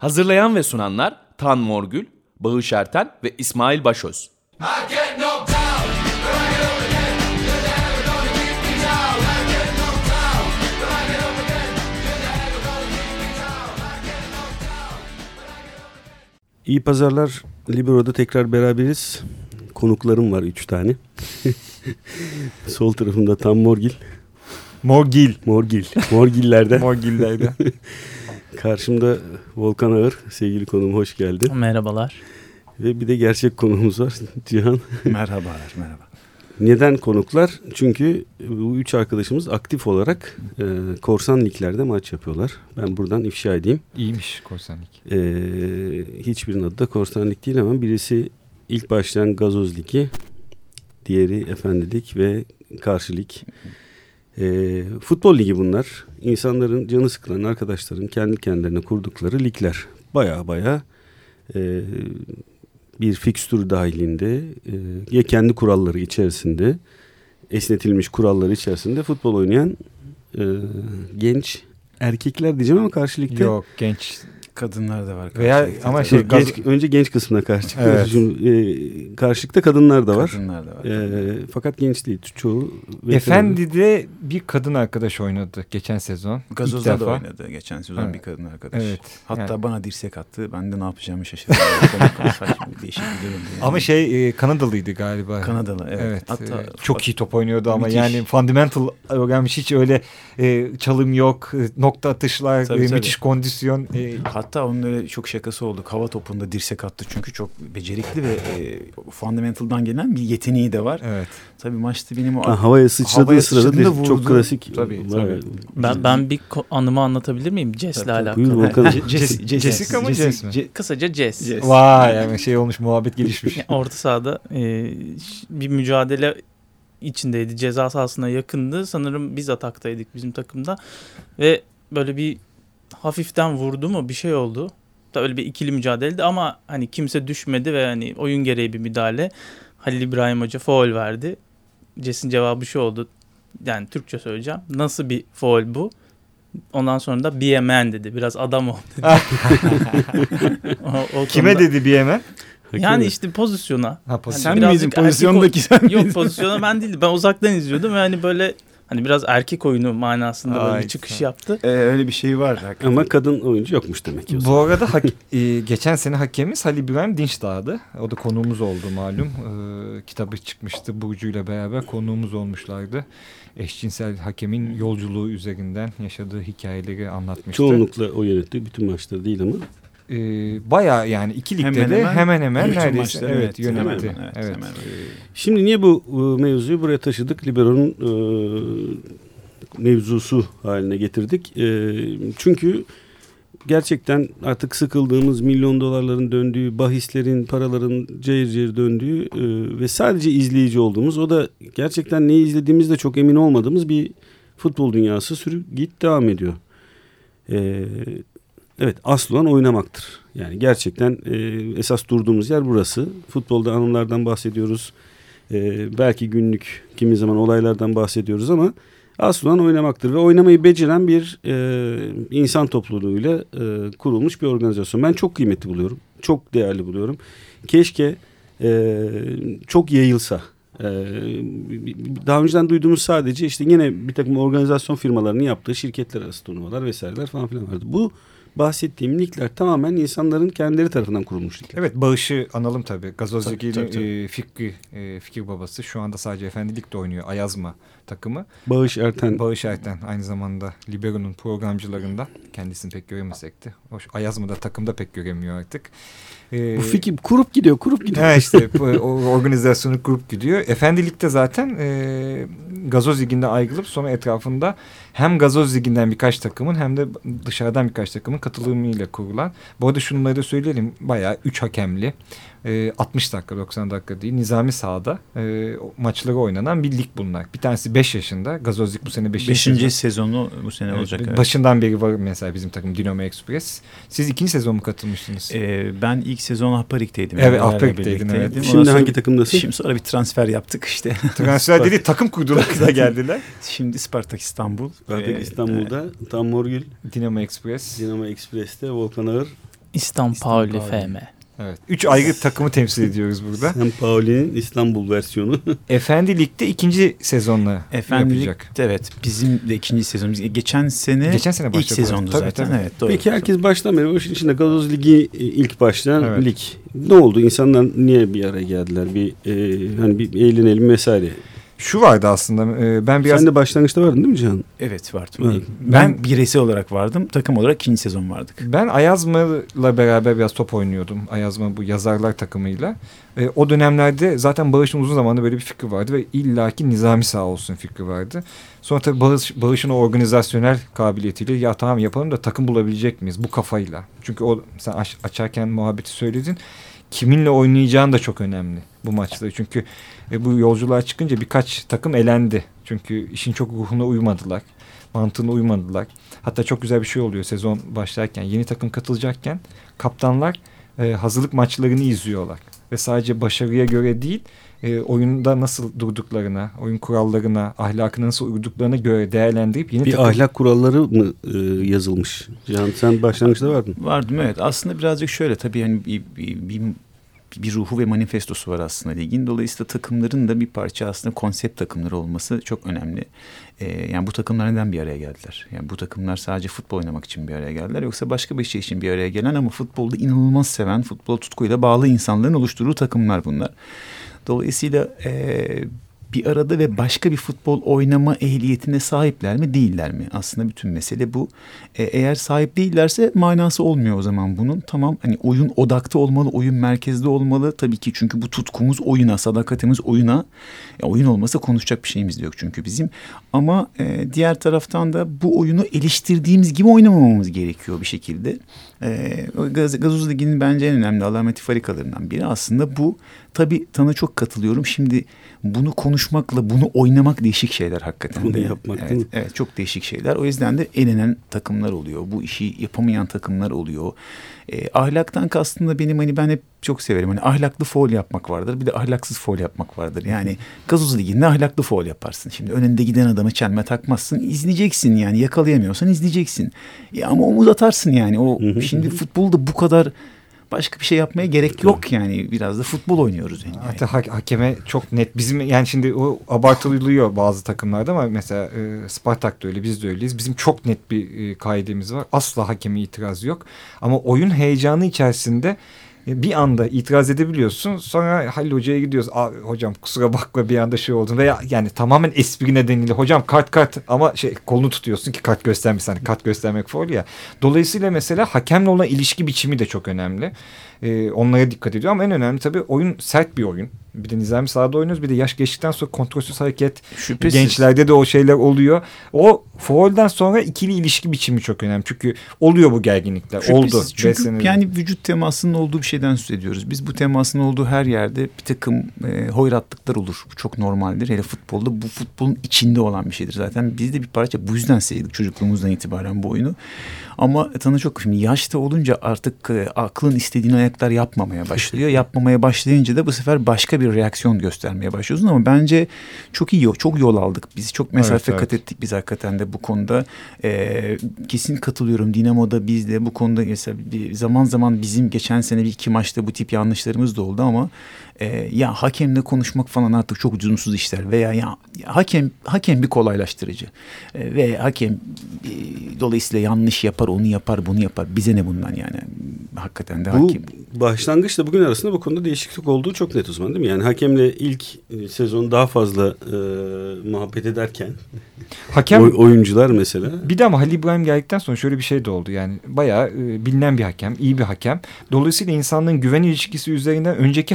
Hazırlayan ve sunanlar Tan Morgül, Bağış Erten ve İsmail Başöz. İyi pazarlar. Libero'da tekrar beraberiz. Konuklarım var üç tane. Sol tarafımda Tam Morgil. Morgil. Morgil. Morgillerden. Morgillerden. Karşımda Volkan Ağır. Sevgili konuğum hoş geldin. Merhabalar. Ve bir de gerçek konuğumuz var. Cihan. Merhabalar, merhaba. Neden konuklar? Çünkü bu üç arkadaşımız aktif olarak e, korsan liglerde maç yapıyorlar. Ben buradan ifşa edeyim. İyiymiş korsanlik. E, hiçbirinin adı da korsan lig değil ama birisi ilk başlayan gazoz ligi, diğeri efendilik ve karşı lig. E, futbol ligi bunlar. İnsanların canı sıkılan arkadaşların kendi kendilerine kurdukları ligler. Baya baya e, bir fikstür dahilinde e, ya kendi kuralları içerisinde esnetilmiş kuralları içerisinde futbol oynayan e, genç erkekler diyeceğim ama karşı ligde Yok genç. Kadınlar da var. Veya ama şey- Dur, genç, gaz- önce genç kısmına karşı çıkıyor. Evet. Şimdi, e, karşılıkta kadınlar da var. Kadınlar da var. E, fakat genç değil çoğu. Efendi'de bir kadın arkadaş oynadı geçen sezon. İlk Gazozda da defa. oynadı geçen sezon Evet. bir kadın arkadaş. Evet, Hatta yani- bana dirsek attı. Ben de ne yapacağımı şaşırdım. Komik, saçma, değişik bir durum. yani. Ama şey e, Kanadalıydı galiba. Kanadalı evet. Evet. Hatta e, çok iyi top oynuyordu ama Müthiş. yani fundamental öğrenmiş hiç öyle e, çalım yok, e, nokta atışlar, Tabii, e, tabii. müthiş kondisyon. e, Hatta onun öyle çok şakası oldu. Hava topunda dirsek attı çünkü çok becerikli ve e, fundamental'dan gelen bir yeteneği de var. evet. Tabii maçta benim o Ha, havaya sıçradığı Havaya sırada sıçradığında da çok vurdu. klasik. Tabii, var. tabii. Ben, ben bir ko- anımı anlatabilir miyim Jess'le alakalı? Buyur Jess- Jess- Jessica mı, Jess mi? Kısaca Jess. Jess. Vay yani şey olmuş muhabbet gelişmiş. Orta sahada e, bir mücadele içindeydi. Ceza sahasına yakındı. Sanırım biz ataktaydık bizim takımda. Ve böyle bir hafiften vurdu mu bir şey oldu. Da öyle bir ikili mücadeleydi ama hani kimse düşmedi ve hani oyun gereği bir müdahale. Halil İbrahim Hoca foul verdi. Ces'in cevabı şu oldu. Yani Türkçe söyleyeceğim. Nasıl bir foul bu? Ondan sonra da be a man dedi. Biraz adam ol dedi. O- o Kime konuda- dedi bir hemen? Yani işte pozisyona. Ha, pozisyon. Sen birazcık miydin erkek pozisyondaki sen Yok miydin? pozisyona ben değildim. Ben uzaktan izliyordum ve hani böyle hani biraz erkek oyunu manasında böyle bir çıkış yaptı. Ee, öyle bir şey var. hakikaten. Ama kadın oyuncu yokmuş demek ki. o zaman. Bu arada e, geçen sene hakemimiz Halil İbrahim Dinçdağ'dı. O da konuğumuz oldu malum. E, kitabı çıkmıştı Burcu ile beraber konuğumuz olmuşlardı. Eşcinsel hakemin yolculuğu üzerinden yaşadığı hikayeleri anlatmıştı. Çoğunlukla o yönetti. Bütün maçları değil ama. E, Baya yani iki ligde Hemen de hemen hemen hemen neredeyse maçları evet, yönetti. yönetti. Hemen hemen, evet, evet. hemen. Şimdi niye bu e, mevzuyu buraya taşıdık? Libero'nun e, mevzusu haline getirdik. E, çünkü gerçekten artık sıkıldığımız milyon dolarların döndüğü, bahislerin, paraların cayır cayır döndüğü e, ve sadece izleyici olduğumuz, o da gerçekten ne izlediğimizde çok emin olmadığımız bir futbol dünyası sürü git devam ediyor. E, evet asıl olan oynamaktır. Yani gerçekten e, esas durduğumuz yer burası. Futbolda anılardan bahsediyoruz. Ee, belki günlük kimi zaman olaylardan bahsediyoruz ama asıl olan oynamaktır ve oynamayı beceren bir e, insan topluluğuyla e, kurulmuş bir organizasyon. Ben çok kıymetli buluyorum. Çok değerli buluyorum. Keşke e, çok yayılsa. E, daha önceden duyduğumuz sadece işte yine bir takım organizasyon firmalarının yaptığı şirketler arası turnuvalar vesaireler falan filan vardı. Bu bahsettiğim ligler tamamen insanların kendileri tarafından kurulmuş ligler. Evet bağışı analım tabii. Gazoz Ligi'nin e, fikri, e, fikir babası. Şu anda sadece Efendilik'te oynuyor. Ayazma takımı. Bağış Erten Bağış Erten aynı zamanda Libero'nun programcılarından. Kendisini pek göremesek de. Hoş, Ayazma'da takımda pek göremiyor artık. E, bu fikir kurup gidiyor kurup gidiyor. Ha işte organizasyonu kurup gidiyor. Efendilik'te zaten e, Gazoz Ligi'nde ayrılıp sonra etrafında hem Gazoz Ligi'nden birkaç takımın hem de dışarıdan birkaç takımın katılımıyla kurulan. Bu arada şunları da söyleyelim. Bayağı 3 hakemli. E, 60 dakika 90 dakika değil nizami sahada e, maçları oynanan bir lig bunlar. Bir tanesi 5 yaşında. Gazozlik bu sene 5. Beşinci sezonu bu sene olacak. evet. Başından beri var mesela bizim takım Dinamo Express. Siz ikinci sezon mu katılmıştınız? Ee, ben ilk sezon Ahparik'teydim. Evet, Ahparik'teydin, evet. Ondan Şimdi sonra- hangi takımdasın? Şimdi sonra bir transfer yaptık işte. Transfer dedi takım kurdular da geldiler. Şimdi Spartak İstanbul. Spartak Ee, İstanbul'da Tam Morgül, Dinamo Express. Dinamo Express'te Volkan Ağır, İstanbul İstanbul. FM. Evet. Üç ayrı takımı temsil ediyoruz burada. Sam Pauli'nin İstanbul versiyonu. Efendi Lig'de ikinci sezonla Efendim yapacak. evet bizim de ikinci sezonumuz. Geçen sene Geçen sene ilk sezondu Tabii, zaten. tabii. Evet, doğru. Peki herkes baştan beri o işin içinde Gazoz Ligi e, ilk başlayan Evet. lig. Ne oldu? İnsanlar niye bir araya geldiler? Bir e, hani bir eğlenelim vesaire. Şu vardı aslında. e, Ben biraz Sen de başlangıçta vardın değil mi Cihan? Evet vardım. Evet. Ben, bireysel olarak vardım. Takım olarak ikinci sezon vardık. Ben Ayazma'la beraber biraz top oynuyordum. Ayazma bu yazarlar takımıyla. E, o dönemlerde zaten Bağış'ın uzun zamandır böyle bir fikri vardı ve illaki nizami sağ olsun fikri vardı. Sonra tabii Bağış, Bağış'ın o organizasyonel kabiliyetiyle ya tamam yapalım da takım bulabilecek miyiz bu kafayla. Çünkü o sen aç- açarken muhabbeti söyledin. Kiminle oynayacağın da çok önemli bu maçta. Çünkü e, bu yolculuğa çıkınca birkaç takım elendi. Çünkü işin çok ruhuna uymadılar. Mantığına uymadılar. Hatta çok güzel bir şey oluyor sezon başlarken. Yeni takım katılacakken kaptanlar e, hazırlık maçlarını izliyorlar. Ve sadece başarıya göre değil e, oyunda nasıl durduklarına, oyun kurallarına, ahlakına nasıl uyduklarına göre değerlendirip yeni Bir takım... ahlak kuralları mı e, yazılmış? Cihan sen başlangıçta vardın. Vardım evet. Aslında birazcık şöyle tabii yani bir, bir, bir, bir ruhu ve manifestosu var aslında ligin. Dolayısıyla takımların da bir parça aslında konsept takımları olması çok önemli. Ee, yani bu takımlar neden bir araya geldiler? Yani bu takımlar sadece futbol oynamak için bir araya geldiler. Yoksa başka bir şey için bir araya gelen ama futbolda inanılmaz seven, futbol tutkuyla bağlı insanların oluşturduğu takımlar bunlar. Dolayısıyla eee, bir arada ve başka bir futbol oynama ehliyetine sahipler mi değiller mi? Aslında bütün mesele bu. E, eğer sahip değillerse manası olmuyor o zaman bunun. Tamam hani oyun odakta olmalı, oyun merkezde olmalı. Tabii ki çünkü bu tutkumuz oyuna, sadakatimiz oyuna. Ya oyun olmasa konuşacak bir şeyimiz de yok çünkü bizim. Ama e, diğer taraftan da bu oyunu eleştirdiğimiz gibi oynamamamız gerekiyor bir şekilde. E, Gazoz Ligi'nin bence en önemli alameti farikalarından biri aslında bu. Tabii sana çok katılıyorum. Şimdi bunu konuşmakla bunu oynamak değişik şeyler hakikaten. Bunu de. yapmak, evet, değil mi? Evet çok değişik şeyler. O yüzden de elenen takımlar oluyor. Bu işi yapamayan takımlar oluyor. E, ahlaktan kastım da benim hani ben hep çok severim. Hani ahlaklı foul yapmak vardır. Bir de ahlaksız foul yapmak vardır. Yani gazoz liginde ahlaklı foul yaparsın. Şimdi önünde giden adamı çelme takmazsın. izleyeceksin yani. Yakalayamıyorsan izleyeceksin. Ya ama omuz atarsın yani. O şimdi futbolda bu kadar başka bir şey yapmaya gerek yok yani. Biraz da futbol oynuyoruz yani. Hatta ha- hakeme çok net bizim yani şimdi o abartılıyor bazı takımlarda ama mesela e, Spartak da öyle biz de öyleyiz. Bizim çok net bir e, kaidemiz var. Asla hakeme itiraz yok. Ama oyun heyecanı içerisinde bir anda itiraz edebiliyorsun. Sonra Halil Hoca'ya gidiyoruz. Hocam kusura bakma bir anda şey oldu. Veya yani tamamen espri nedeniyle hocam kart kart ama şey kolunu tutuyorsun ki kart göstermiş. Hani kart göstermek faul ya. Dolayısıyla mesela hakemle olan ilişki biçimi de çok önemli. Ee, onlara dikkat ediyor ama en önemli tabii oyun sert bir oyun. Bir de nizami sahada oynuyoruz. Bir de yaş geçtikten sonra kontrolsüz hareket. Şüphesiz. Gençlerde de o şeyler oluyor. O faulden sonra ikili ilişki biçimi çok önemli. Çünkü oluyor bu gerginlikler. Şüphesiz. Oldu. Çünkü Beş yani vücut temasının olduğu bir şeyden söz ediyoruz. Biz bu temasın olduğu her yerde bir takım e, hoyratlıklar olur. Bu çok normaldir. Hele futbolda bu futbolun içinde olan bir şeydir. Zaten biz de bir parça bu yüzden sevdik çocukluğumuzdan itibaren bu oyunu. Ama sana çok şimdi yaşta olunca artık e, aklın istediğin ayaklar yapmamaya başlıyor. Yapmamaya başlayınca da bu sefer başka bir reaksiyon göstermeye başlıyorsun ama bence çok iyi çok yol aldık. Biz çok mesafe Evet, kat evet. ettik biz hakikaten de bu konuda. Ee, kesin katılıyorum. Dinamo'da biz de bu konuda mesela bir zaman zaman bizim geçen sene bir iki maçta bu tip yanlışlarımız da oldu ama e, ya hakemle konuşmak falan artık çok lüzumsuz işler veya ya, ya hakem hakem bir kolaylaştırıcı E, ve hakem e, dolayısıyla yanlış yapar onu yapar bunu yapar bize ne bundan yani hakikaten de Bu hakem. başlangıçla bugün arasında bu konuda değişiklik olduğu çok net uzman değil mi? Yani hakemle ilk e, sezon daha fazla e, muhabbet ederken Hakem oy- oyuncular mesela Bir de ama Halil İbrahim geldikten sonra şöyle bir şey de oldu yani bayağı e, bilinen bir hakem, iyi bir hakem. Dolayısıyla insanlığın güven ilişkisi üzerinden önceki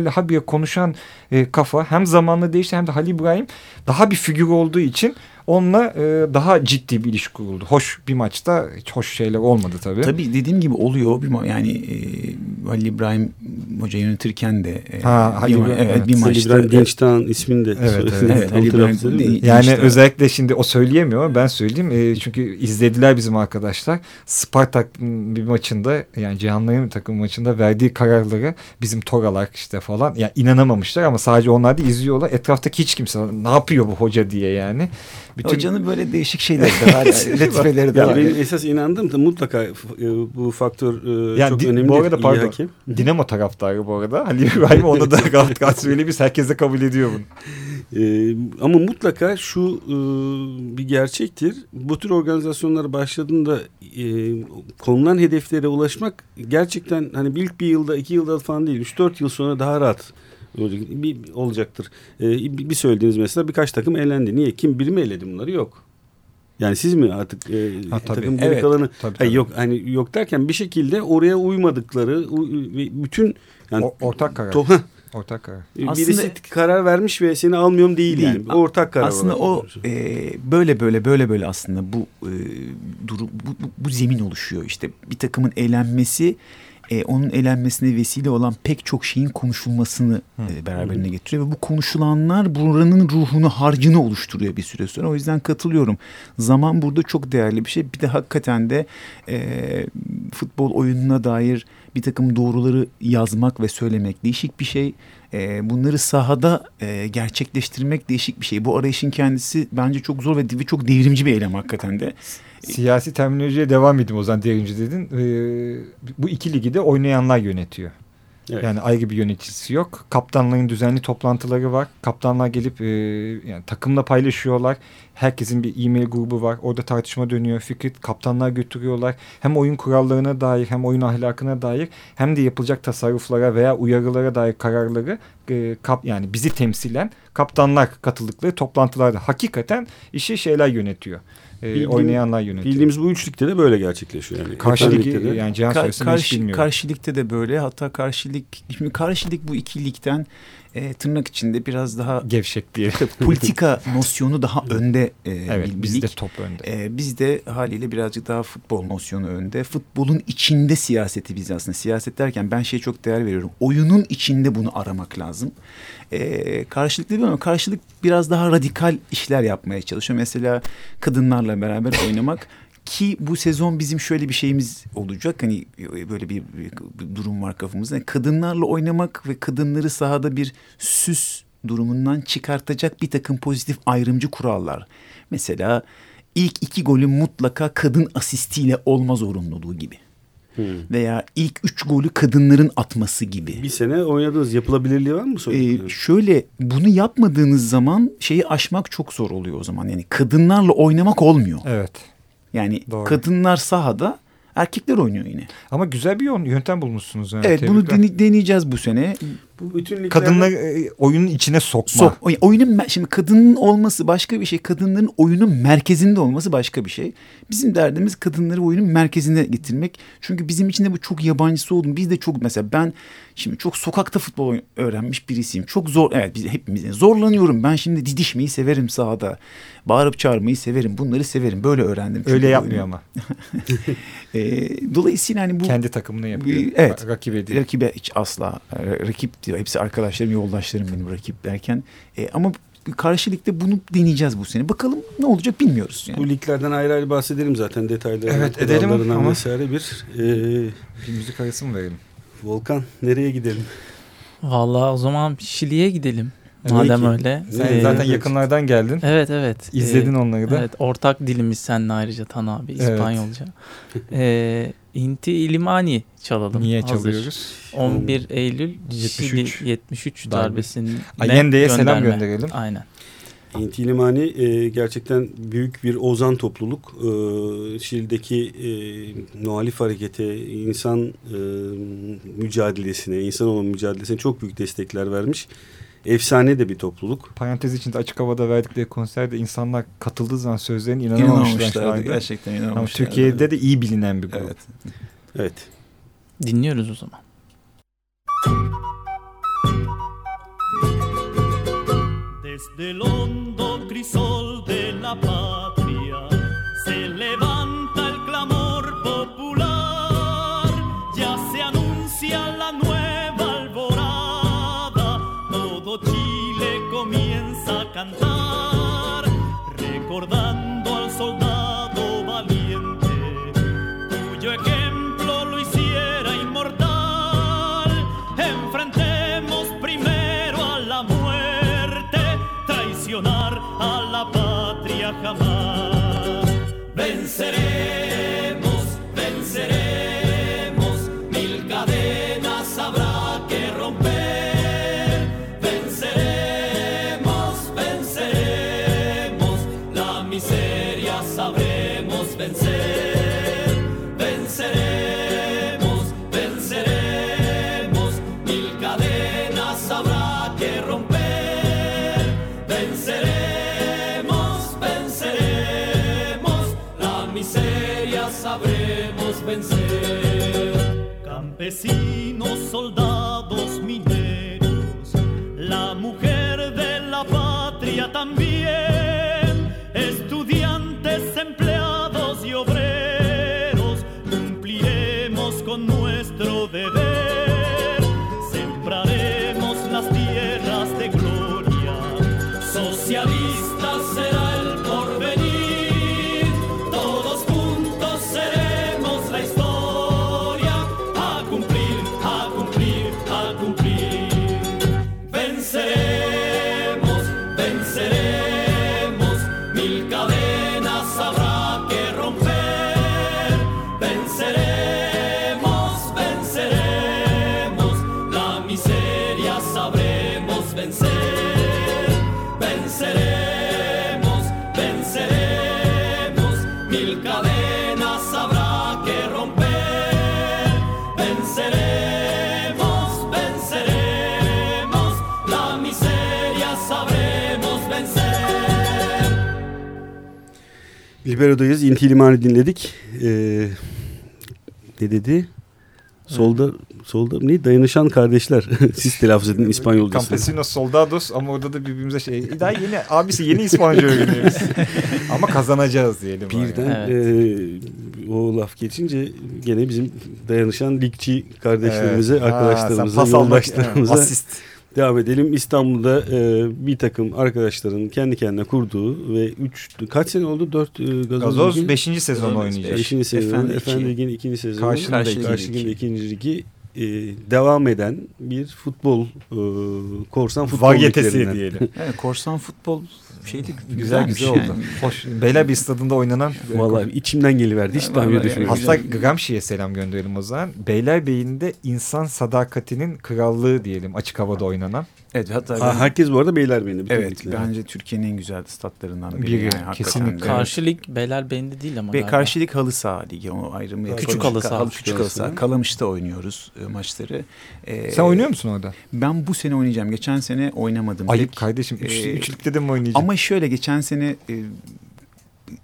hakemlerle habire konuşan e, kafa hem zamanla değişti hem de Halil İbrahim daha bir figür olduğu için onunla e, daha ciddi bir ilişki kuruldu. Hoş bir maçta hiç hoş şeyler olmadı tabii. Tabii dediğim gibi oluyor bir yani e, Halil İbrahim Hoca yönetirken de e, Ha, Halil bir, evet, evet. bir Halil maçta İbrahim Gençtağ'ın ismini de Evet, söylediniz. evet. Ali İbrahim. Yani İşte- özellikle şimdi o söyleyemiyor ama ben söyleyeyim. E, çünkü izlediler bizim arkadaşlar. Spartak bir maçında yani Cihanların takım maçında verdiği kararlara bizim Toralar işte falan yani inanamamışlar ama sadece onlar da izliyorlar. Etraftaki hiç kimse ne yapıyor bu hoca diye yani. Bütün Hocanın böyle değişik şeyleri de var. latifeleri de Ya var. benim esas inandığım da mutlaka e, bu faktör e, Yani çok önemli. bu arada iyi pardon. hakem. Dinamo taraftarı bu arada. Halil İbrahim onu da rahat söyleyebiliriz. Herkes de kabul ediyor bunu. Ee, ama mutlaka şu e, bir gerçektir. Bu tür organizasyonlar başladığında e, konulan hedeflere ulaşmak gerçekten hani ilk bir yılda iki yılda falan değil. 3-4 yıl sonra daha rahat bir, olacaktır. Ee, bir bir söylediğiniz mesela birkaç takım elendi. Niye? Kim biri mi eledi bunları? Yok. Yani siz mi artık e, Ha, tabii. takım geri Evet. kalanı Tabii, Hayır, tabii. yok hani yok derken bir şekilde oraya uymadıkları bütün yani O- ortak karar. to- Ortak karar. Aslında- birisi karar vermiş ve seni almıyorum değil, Değil. yani. Ortak karar. aslında olarak o e, böyle böyle böyle böyle aslında bu e, durum bu, bu, bu zemin oluşuyor işte bir takımın eğlenmesi e, onun eğlenmesine vesile olan pek çok şeyin konuşulmasını e, beraberine getiriyor ve bu konuşulanlar buranın ruhunu harcını oluşturuyor bir süre sonra. O yüzden katılıyorum. Zaman burada çok değerli bir şey. Bir de hakikaten de e, futbol oyununa dair bir takım doğruları yazmak ve söylemek değişik bir şey. E, bunları sahada e, gerçekleştirmek değişik bir şey. Bu arayışın kendisi bence çok zor ve, çok devrimci bir eylem hakikaten de. Siyasi terminolojiye devam edeyim o zaman derinci dedin. Ee, bu iki ligi de oynayanlar yönetiyor. Evet. Yani ayrı bir yöneticisi yok. Kaptanların düzenli toplantıları var. Kaptanlar gelip e, yani takımla paylaşıyorlar. Herkesin bir e-mail grubu var. Orada tartışma dönüyor. Fikri kaptanlar götürüyorlar. Hem oyun kurallarına dair hem oyun ahlakına dair hem de yapılacak tasarruflara veya uyarılara dair kararları e, kap, yani bizi temsilen kaptanlar katıldıkları toplantılarda hakikaten işi şeyler yönetiyor. E, Bildiğim- oynayanlar yönetiyor. Bildiğimiz bu üçlükte de böyle gerçekleşiyor yani. Karşı Efendi ligi ligde de. yani Cihan Ka- karşı, bilmiyorum. karşılıkta da böyle hatta karşılık şimdi karşılık bu iki ligden e, tırnak içinde biraz daha Gevşek diye. politika nosyonu daha önde e, Evet bir bizde top önde. E, bizde haliyle birazcık daha futbol nosyonu önde. Futbolun içinde siyaseti biz aslında. Siyaset derken ben şeye çok değer veriyorum. Oyunun içinde bunu aramak lazım. E, karşılıklı değil ama karşılık biraz daha radikal işler yapmaya çalışıyor. Mesela kadınlarla beraber oynamak. Ki bu sezon bizim şöyle bir şeyimiz olacak. Hani böyle bir, bir durum var kafamızda. Yani kadınlarla oynamak ve kadınları sahada bir süs durumundan çıkartacak bir takım pozitif ayrımcı kurallar. Mesela ilk iki golün mutlaka kadın asistiyle olma zorunluluğu gibi. Hmm. Veya ilk üç golü kadınların atması gibi. Bir sene oynadınız. Yapılabilirliği var mı? Ee, Ee, şöyle bunu yapmadığınız zaman şeyi aşmak çok zor oluyor o zaman. Yani kadınlarla oynamak olmuyor. Evet. Yani Doğru. kadınlar sahada erkekler oynuyor yine. Ama güzel bir yön- yöntem bulmuşsunuz. Yani. Evet bunu Tebrikler. dene- deneyeceğiz bu sene. Bu bütün liglerde... Kadınları e, oyunun içine sokma. Sok, oy- oyunun şimdi kadının olması başka bir şey. Kadınların oyunun merkezinde olması başka bir şey. Bizim derdimiz kadınları oyunun merkezine getirmek. Çünkü bizim için de bu çok yabancısı oldu. Biz de çok mesela ben şimdi çok sokakta futbol öğrenmiş birisiyim. Çok zor evet biz hepimiz zorlanıyorum. Ben şimdi didişmeyi severim sahada. Bağırıp çağırmayı severim. Bunları severim. Böyle öğrendim. çünkü Öyle yapmıyor oyunu. ama. Ee, dolayısıyla hani bu Kendi takımını yapıyor. Evet. Rakibe değil. Rakibe hiç asla e, rakip diyor. Hepsi arkadaşlarım, yoldaşlarım benim rakip derken. E, ama karşılıklı bunu deneyeceğiz bu sene. Bakalım ne olacak bilmiyoruz. Yani. Bu liglerden ayrı ayrı bahsedelim zaten detaylarından. Evet, edelim ama- vesaire bir. Ee, Bir müzik arası mı verelim? Volkan nereye gidelim? Vallahi o zaman Şili'ye gidelim. Evet. Madem Peki. öyle. Sen Ee, zaten evet. yakınlardan geldin. Evet evet. İzledin Ee, onları da. Evet ortak dilimiz seninle ayrıca Tan abi Evet. İspanyolca. ee, Inti Ilimani çalalım. Niye Hazır. çalıyoruz? 11 Eylül 73. Şili 73 Darbe. darbesinin Allende'ye selam gönderelim. Aynen. İnti İlimani e, gerçekten büyük bir ozan topluluk. E, Şili'deki e, muhalif harekete, insan e, mücadelesine, insan olma mücadelesine çok büyük destekler vermiş. Efsane de bir topluluk. Parantez içinde açık havada verdikleri konserde insanlar katıldığı zaman sözlerine İnanamamışlardı. anda. Gerçekten Ama inanamamışlardı. Türkiye'de de iyi bilinen bir grup. Evet. Evet. Dinliyoruz o zaman. Desde el hondo crisol Libero'dayız. İnti dinledik. Ee, ne dedi? Solda solda ne dayanışan kardeşler. Siz telaffuz edin İspanyolcasını. Campesinos soldados ama orada da birbirimize şey. Daha yeni abisi yeni İspanyolca öğreniyoruz. ama kazanacağız diyelim. Birden Evet. e, o laf geçince gene bizim dayanışan ligçi kardeşlerimize, Evet. Ha, arkadaşlarımıza, sen pas almak- yoldaşlarımıza evet, asist. Devam edelim. İstanbul'da e, bir takım arkadaşların kendi kendine kurduğu ve üç kaç sene oldu? Dört e, gazoz, Gazoz ligi? 5. sezonu oynayacak. Beşinci sezonu. Efendi. Ligi'nin ikinci sezonu. Karşılığında Karşı, iki. karşı Ligi'nin ikinci ligi e, devam eden bir futbol e, korsan futbol Varyetesi diyelim. Evet, korsan futbol şeydi Güzel güzel oldu. yani. Hoş. Beylerbeyi stadında oynanan Vallahi içimden geliverdi. Hiç tahmin yani. düşünmedim. Hatta Gramsci'ye selam gönderelim o zaman. Beylerbeyi'nde insan sadakatinin krallığı diyelim açık havada oynanan. Evet hatta Ha, ben- herkes bu arada Beylerbeyi'nde. evet ligler. bence Türkiye'nin en güzel statlarından biri. Biri, yani, kesinlikle. Karşı lig Beylerbeyi'nde değil ama Ve karşılık halı saha ligi o ayrımı yapalım. Küçük halı saha. Küçük, küçük halı saha. Kalamış'ta oynuyoruz e, maçları. Ee, Sen oynuyor musun orada? Ben bu sene oynayacağım. Geçen sene oynamadım. Ayıp pek. kardeşim. Üç, Ee, üçlükte de mi oynayacaksın? Ama şöyle geçen sene e,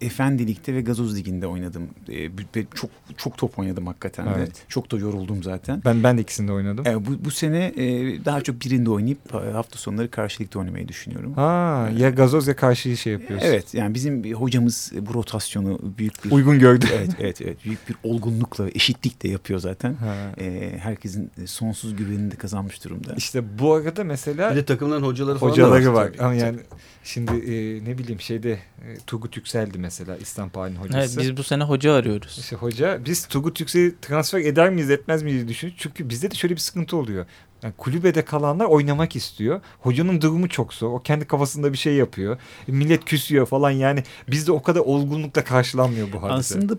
Efendi Lig'de ve Gazoz Ligi'nde oynadım. E, çok çok top oynadım hakikaten Evet. de. Çok da yoruldum zaten. Ben ben de ikisinde oynadım. E, bu, bu sene e, daha çok birinde oynayıp e, hafta sonları karşılıklı oynamayı düşünüyorum. Ha ya gazoz ya karşıyı şey yapıyorsun. Evet yani bizim bir hocamız e, bu rotasyonu büyük bir Uygun gördü. evet evet evet büyük bir olgunlukla eşitlikle yapıyor zaten. Ha. E, herkesin sonsuz güvenini de kazanmış durumda. İşte bu arada mesela Bir de takımların hocaları falan da hocaları var. tabii. Ama yani şimdi e, ne bileyim şeyde e, Turgut Yüksel'di mesela İstanbul Halinin hocası. Evet, biz bu sene hoca arıyoruz. İşte hoca biz Turgut Yüksel'i transfer eder miyiz etmez miyiz diye düşünüyoruz. Çünkü bizde de şöyle bir sıkıntı oluyor. Yani kulübede kalanlar oynamak istiyor. Hocanın durumu çok zor. O kendi kafasında bir şey yapıyor. Millet küsüyor falan yani bizde o kadar olgunlukla karşılanmıyor bu hadise. Aslında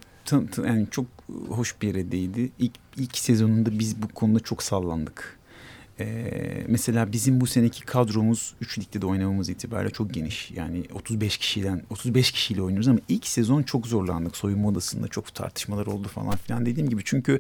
yani çok hoş bir yere değdi. İlk, ilk sezonunda biz bu konuda çok sallandık. Ee, mesela bizim bu seneki kadromuz 3 ligde de oynamamız itibariyle çok geniş. Yani 35 kişiden 35 kişiyle oynuyoruz ama ilk sezon çok zorlandık. Soyunma odasında çok tartışmalar oldu falan filan dediğim gibi. Çünkü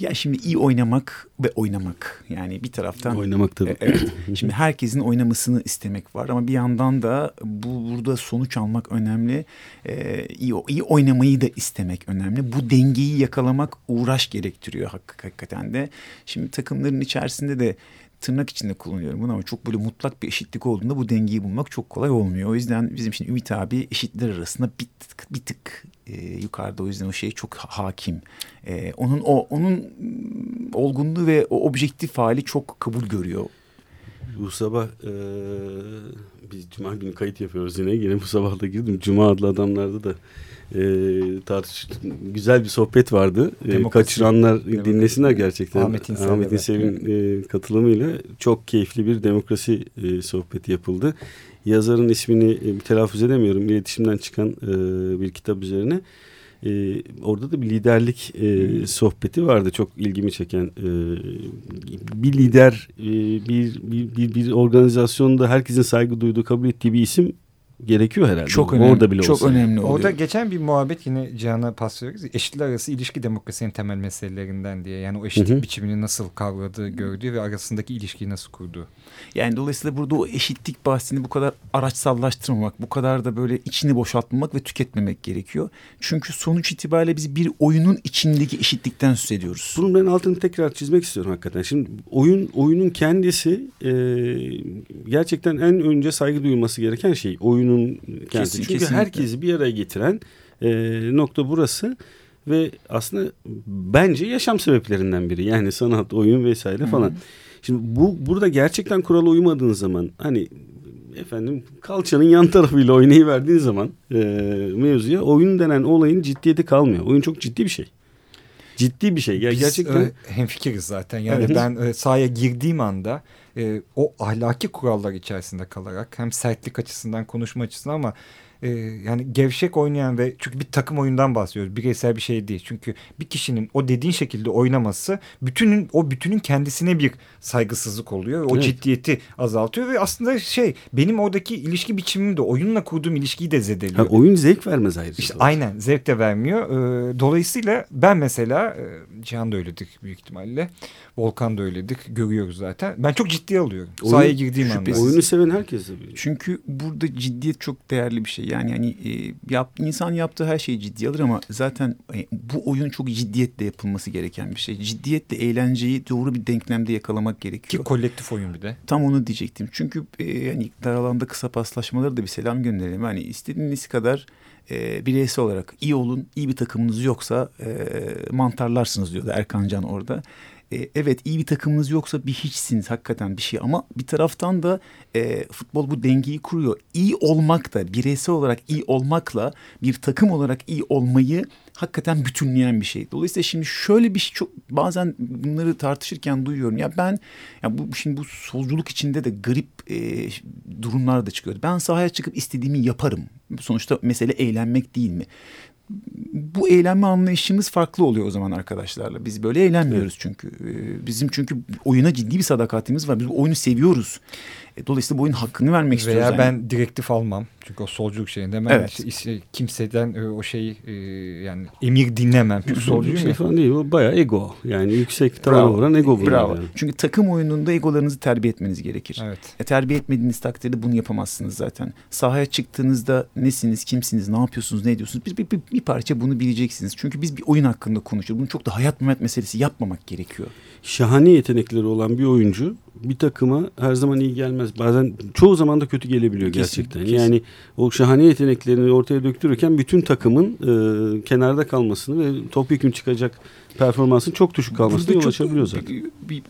ya şimdi iyi oynamak ve oynamak. Yani bir taraftan Oynamak tabii. e, Evet. Şimdi herkesin oynamasını istemek var ama bir yandan da bu burada sonuç almak önemli. Ee, iyi iyi oynamayı da istemek önemli. Bu dengeyi yakalamak uğraş gerektiriyor hak, hakikaten de. Şimdi takımların içerisinde de tırnak içinde kullanıyorum bunu ama çok böyle mutlak bir eşitlik olduğunda bu dengeyi bulmak çok kolay olmuyor. O yüzden bizim için Ümit abi eşitler arasında bir tık, bir tık e, yukarıda o yüzden o şeye çok hakim. E, onun o onun olgunluğu ve o objektif hali çok kabul görüyor Bu sabah e, biz Cuma günü kayıt yapıyoruz yine. Yine bu sabah da girdim. Cuma adlı adamlarda da e, tartış güzel bir sohbet vardı. E, Demokrasi. kaçıranlar Demokrasi. dinlesinler gerçekten. Ahmet İnsel'le Ahmet de. İnsel'in e, katılımıyla çok keyifli bir demokrasi e, sohbeti yapıldı. Yazarın ismini e, telaffuz edemiyorum. İletişimden çıkan e, bir kitap üzerine. E, orada da bir liderlik e, sohbeti vardı. Çok ilgimi çeken. E, bir lider, e, bir, bir, bir, bir organizasyonda herkesin saygı duyduğu, kabul ettiği bir isim gerekiyor herhalde. Çok önemli. Orada bile çok olsa. önemli oluyor. Orada geçen bir muhabbet yine Cihan'a pas veriyoruz. Eşitler arası ilişki demokrasinin temel meselelerinden diye. Yani o eşitlik Hı hı. biçimini nasıl kavradığı, gördüğü ve arasındaki ilişkiyi nasıl kurduğu. Yani dolayısıyla burada o eşitlik bahsini bu kadar araçsallaştırmamak, bu kadar da böyle içini boşaltmamak ve tüketmemek gerekiyor. Çünkü sonuç itibariyle biz bir oyunun içindeki eşitlikten söz ediyoruz. Bunun ben altını tekrar çizmek istiyorum hakikaten. Şimdi oyun oyunun kendisi e, gerçekten en önce saygı duyulması gereken şey. Oyunun kendisi. Kesin- Çünkü kesinlikle. herkesi bir araya getiren e, nokta burası ve aslında bence yaşam sebeplerinden biri. Yani sanat, oyun vesaire falan. Şimdi bu burada gerçekten kurala uymadığın zaman hani efendim kalçanın yan tarafıyla oynayıverdiğin zaman e, mevzuya oyun denen olayın ciddiyeti kalmıyor. Oyun çok ciddi bir şey. Ciddi bir şey. Ya Biz gerçekten e, hemfikiriz zaten. Yani Evet. ben e, sahaya girdiğim anda e, o ahlaki kurallar içerisinde kalarak hem sertlik açısından konuşma açısından ama e, yani gevşek oynayan ve çünkü bir takım oyundan bahsediyoruz. Bireysel bir şey değil. Çünkü bir kişinin o dediğin şekilde oynaması bütünün o bütünün kendisine bir saygısızlık oluyor. O Evet. ciddiyeti azaltıyor ve aslında şey benim oradaki ilişki biçimim de oyunla kurduğum ilişkiyi de Ha, zedeliyor. oyun zevk vermez ayrıca. İşte aynen zevk de vermiyor. Ee, dolayısıyla ben mesela e, Cihan da öyledir büyük ihtimalle. Volkan da öyledir. Görüyoruz zaten. Ben çok ciddiye alıyorum. Oyun- Sahaya girdiğim anda. Oyunu seven herkes tabii. Çünkü burada ciddiyet çok değerli bir şey. Yani hani e, yap, insan yaptığı her şeyi ciddiye alır ama zaten e, bu oyun çok ciddiyetle yapılması gereken bir şey. Ciddiyetle eğlenceyi doğru bir denklemde yakalamak Ki gerekiyor. kolektif oyun bir de. Tam onu diyecektim. Çünkü e, yani dar alanda kısa paslaşmaları da bir selam gönderelim. Hani istediğiniz kadar e, bireysel olarak iyi olun. iyi bir takımınız yoksa e, mantarlarsınız diyordu Erkan Can orada. E, evet iyi bir takımınız yoksa bir hiçsiniz hakikaten bir şey ama bir taraftan da e, futbol bu dengeyi kuruyor. İyi olmak da bireysel olarak iyi olmakla bir takım olarak iyi olmayı hakikaten bütünleyen bir şey. Dolayısıyla şimdi şöyle bir şey çok bazen bunları tartışırken duyuyorum. Ya ben ya bu şimdi bu solculuk içinde de garip e, durumlar da çıkıyor. Ben sahaya çıkıp istediğimi yaparım. Sonuçta mesele eğlenmek değil mi? Bu eğlenme anlayışımız farklı oluyor o zaman arkadaşlarla. Biz böyle eğlenmiyoruz çünkü. Ee, Bizim çünkü oyuna ciddi bir sadakatimiz var. Biz bu oyunu seviyoruz. E, Dolayısıyla bu oyunun hakkını vermek istiyoruz. Veya yani. ben direktif almam. Çünkü o solculuk şeyinde ben Evet. işte- kimseden e, o şeyi e, yani emir dinlemem. Çünkü Solcu solcuyum şey ya. falan değil. O bayağı ego. Yani yüksek tavana vuran ego bu. Bravo. Yani. Çünkü takım oyununda egolarınızı terbiye etmeniz gerekir. Evet. E, terbiye etmediğiniz takdirde bunu yapamazsınız zaten. Sahaya çıktığınızda nesiniz, kimsiniz, ne yapıyorsunuz, ne ediyorsunuz? Bir, bir, bir, bir parça bunu bileceksiniz. Çünkü biz bir oyun hakkında konuşuyoruz. Bunu çok da hayat memat meselesi yapmamak gerekiyor. Şahane yetenekleri olan bir oyuncu bir takıma her zaman iyi gelmez. Bazen çoğu zaman da kötü gelebiliyor gerçekten. kesin. Yani o şahane yeteneklerini ortaya döktürürken bütün takımın e, kenarda kalmasını ve topyekun çıkacak performansın çok düşük kalmasına Burada yol açabiliyor zaten. Bir, bir,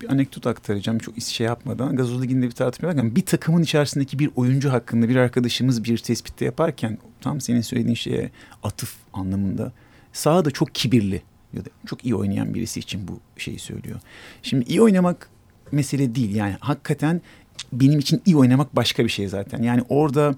bir anekdot aktaracağım çok şey yapmadan. Gazoz Ligi'nde bir tartışma yaparken bir takımın içerisindeki bir oyuncu hakkında bir arkadaşımız bir tespitte yaparken tam senin söylediğin şeye atıf anlamında sahada çok kibirli ya da çok iyi oynayan birisi için bu şeyi söylüyor. Şimdi iyi oynamak mesele değil yani hakikaten benim için iyi oynamak başka bir şey zaten. Yani orada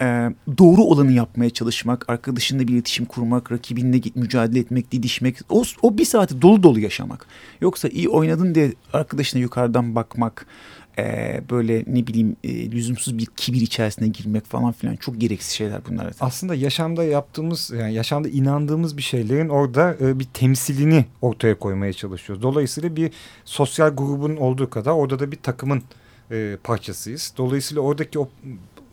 e, doğru olanı yapmaya çalışmak, arkadaşınla bir iletişim kurmak, rakibinle mücadele etmek, didişmek. O, o bir saati dolu dolu yaşamak. Yoksa iyi oynadın diye arkadaşına yukarıdan bakmak, e, böyle ne bileyim e, lüzumsuz bir kibir içerisine girmek falan filan çok gereksiz şeyler bunlar. zaten. Aslında yaşamda yaptığımız yani yaşamda inandığımız bir şeylerin orada e, bir temsilini ortaya koymaya çalışıyoruz. Dolayısıyla bir sosyal grubun olduğu kadar orada da bir takımın e, parçasıyız. Dolayısıyla oradaki o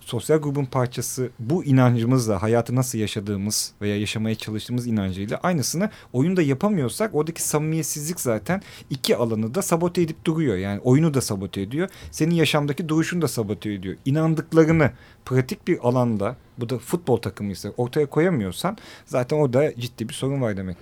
sosyal grubun parçası bu inancımızla hayatı nasıl yaşadığımız veya yaşamaya çalıştığımız inancıyla aynısını oyunda yapamıyorsak oradaki samimiyetsizlik zaten iki alanı da sabote edip duruyor. Yani oyunu da sabote ediyor. Senin yaşamdaki duruşunu da sabote ediyor. İnandıklarını pratik bir alanda bu da futbol takımıysa ortaya koyamıyorsan zaten orada ciddi bir sorun var demek.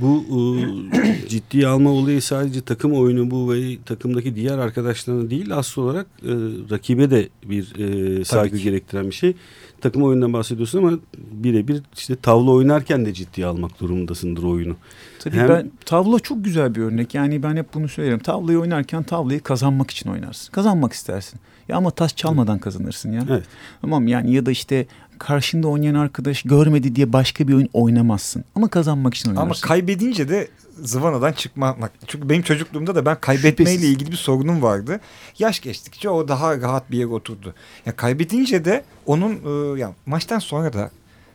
Bu e, ciddiye alma olayı sadece takım oyunu bu ve takımdaki diğer arkadaşlarına değil asıl olarak e, rakibe de bir e, saygı gerektiren bir şey. Takım oyundan bahsediyorsun ama birebir işte tavla oynarken de ciddiye almak durumundasındır oyunu. Tabii Hem- ben tavla çok güzel bir örnek. Yani ben hep bunu söylerim. Tavlayı oynarken tavlayı kazanmak için oynarsın. Kazanmak istersin. Ya ama taş çalmadan kazanırsın ya. Evet. Tamam yani ya da işte karşında oynayan arkadaş görmedi diye başka bir oyun oynamazsın. Ama kazanmak için Ama oynarsın. kaybedince de zıvanadan çıkmak. Çünkü benim çocukluğumda da ben kaybetmeyle Şüphesiz. ilgili bir sorunum vardı. Yaş geçtikçe o daha rahat bir yere oturdu. Ya kaybedince de onun e, ya maçtan sonra da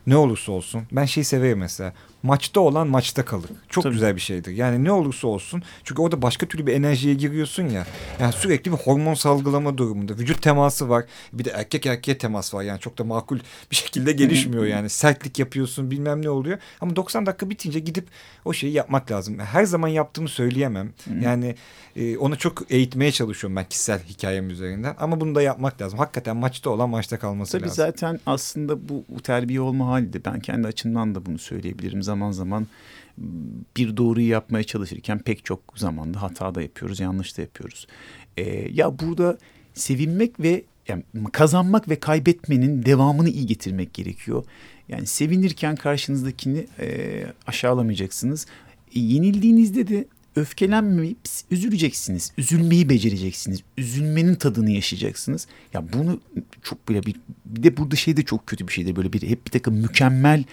ne olursa olsun ben şeyi severim mesela. Maçta olan maçta kalır. Çok Tabii. güzel bir şeydir. Yani ne olursa olsun. Çünkü orada başka türlü bir enerjiye giriyorsun ya. Yani sürekli bir hormon salgılama durumunda. Vücut teması var. Bir de erkek erkeğe temas var. Yani çok da makul bir şekilde gelişmiyor yani. Sertlik yapıyorsun bilmem ne oluyor. Ama 90 dakika bitince gidip o şeyi yapmak lazım. Her zaman yaptığımı söyleyemem. Yani e, onu çok eğitmeye çalışıyorum ben kişisel hikayem üzerinden. Ama bunu da yapmak lazım. Hakikaten maçta olan maçta kalması Tabii lazım. zaten aslında bu, terbiye olma hali de ben kendi açımdan da bunu söyleyebilirim. Zaman zaman bir doğruyu yapmaya çalışırken pek çok zamanda hata da yapıyoruz, yanlış da yapıyoruz. Ee, ya burada sevinmek ve yani kazanmak ve kaybetmenin devamını iyi getirmek gerekiyor. Yani sevinirken karşınızdakini e, aşağılamayacaksınız. E, yenildiğinizde de öfkelenmeyip üzüleceksiniz. Üzülmeyi becereceksiniz. Üzülmenin tadını yaşayacaksınız. Ya bunu çok böyle bir, bir de burada şey de çok kötü bir şeydir. Böyle bir hep bir takım mükemmel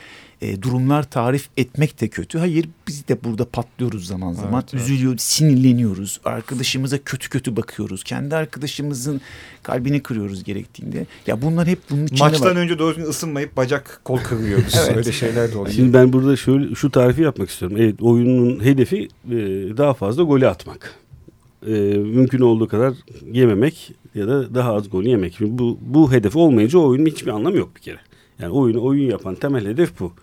e, durumlar tarif etmek de kötü. Hayır biz de burada patlıyoruz zaman zaman. Evet, evet. Üzülüyoruz, sinirleniyoruz. Arkadaşımıza kötü kötü bakıyoruz. Kendi arkadaşımızın kalbini kırıyoruz gerektiğinde. Ya bunlar hep bunun içinde Maçtan var. önce doğru düzgün ısınmayıp bacak kol kırıyoruz. Evet. Öyle şeyler de oluyor. Şimdi ben burada şöyle şu tarifi yapmak istiyorum. Evet oyunun hedefi e, daha fazla golü atmak. E, mümkün olduğu kadar yememek ya da daha az gol yemek. Bu bu hedef olmayınca o oyunun hiçbir anlamı yok bir kere. Yani oyunu oyun yapan temel hedef bu.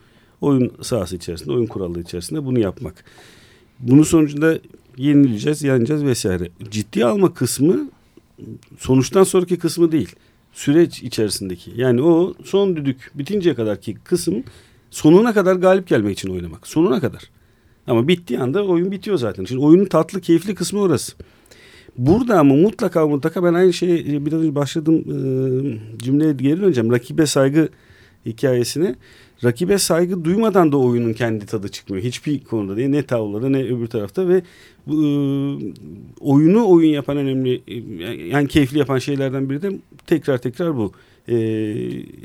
Oyun sahası içerisinde, oyun kuralları içerisinde bunu yapmak. Bunun sonucunda yenileceğiz, yeneceğiz vesaire. Ciddiye alma kısmı sonuçtan sonraki kısmı değil. Süreç içerisindeki. Yani o son düdük bitinceye kadarki kısım sonuna kadar galip gelmek için oynamak. Sonuna kadar. Ama bittiği anda oyun bitiyor zaten. Şimdi oyunun tatlı, keyifli kısmı orası. Burada ama mutlaka mutlaka ben aynı şeyi biraz önce başladığım e, cümleye geri döneceğim. Rakibe saygı hikayesine. Rakibe saygı duymadan da oyunun kendi tadı çıkmıyor. Hiçbir konuda değil. Ne tavlada ne öbür tarafta ve bu, e, oyunu oyun yapan önemli yani keyifli yapan şeylerden biri de tekrar tekrar bu. E,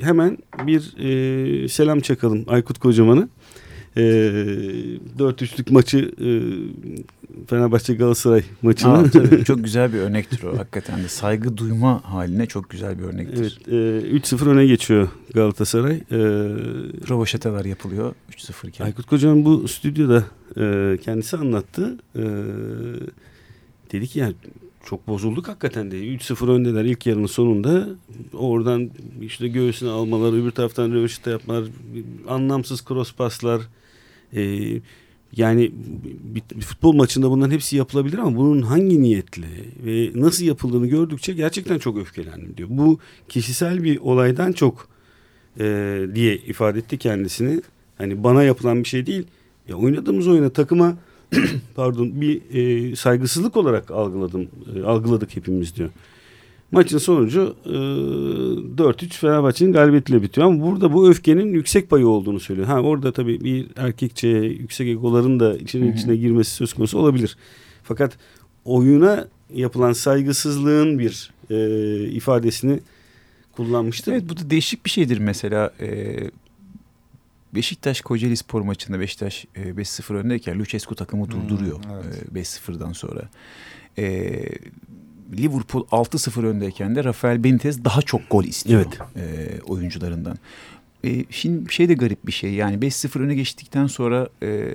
hemen bir e, selam çakalım Aykut Kocaman'a. E, 4-3'lük maçı e, Fenerbahçe Galatasaray maçını. Aa, tabii, çok güzel bir örnektir o hakikaten de. Saygı duyma haline çok güzel bir örnektir. Evet, e, 3-0 öne geçiyor Galatasaray. E, Rovaşatalar yapılıyor 3-0 iken. Aykut Kocaman bu stüdyoda e, kendisi anlattı. E, dedi ki yani çok bozulduk hakikaten dedi. 3-0 öndeler ilk yarının sonunda. Oradan işte göğsüne almalar, öbür taraftan röveşata yapmalar, anlamsız cross paslar. E, yani bir, bir futbol maçında bunların hepsi yapılabilir ama bunun hangi niyetle ve nasıl yapıldığını gördükçe gerçekten çok öfkelendim diyor. Bu kişisel bir olaydan çok e, diye ifade etti kendisini. Hani bana yapılan bir şey değil. Ya oynadığımız oyuna takıma pardon bir e, saygısızlık olarak algıladım e, algıladık hepimiz diyor. Maçın sonucu e, 4-3 Fenerbahçe'nin galibiyetiyle bitiyor ama burada bu öfkenin yüksek payı olduğunu söylüyor. Ha orada tabii bir erkekçe yüksek egoların da içine içine girmesi söz konusu olabilir. Fakat oyuna yapılan saygısızlığın bir e, ifadesini kullanmıştı. Evet bu da değişik bir şeydir mesela. E, Beşiktaş Kocaeli Spor maçında Beşiktaş e, 5-0 öndeyken Lucescu takımı durduruyor evet. e, 5-0'dan sonra. E, Liverpool 6-0 öndeyken de Rafael Benitez daha çok gol istiyor Evet. e, oyuncularından. E, şimdi şey de garip bir şey yani 5-0 öne geçtikten sonra e,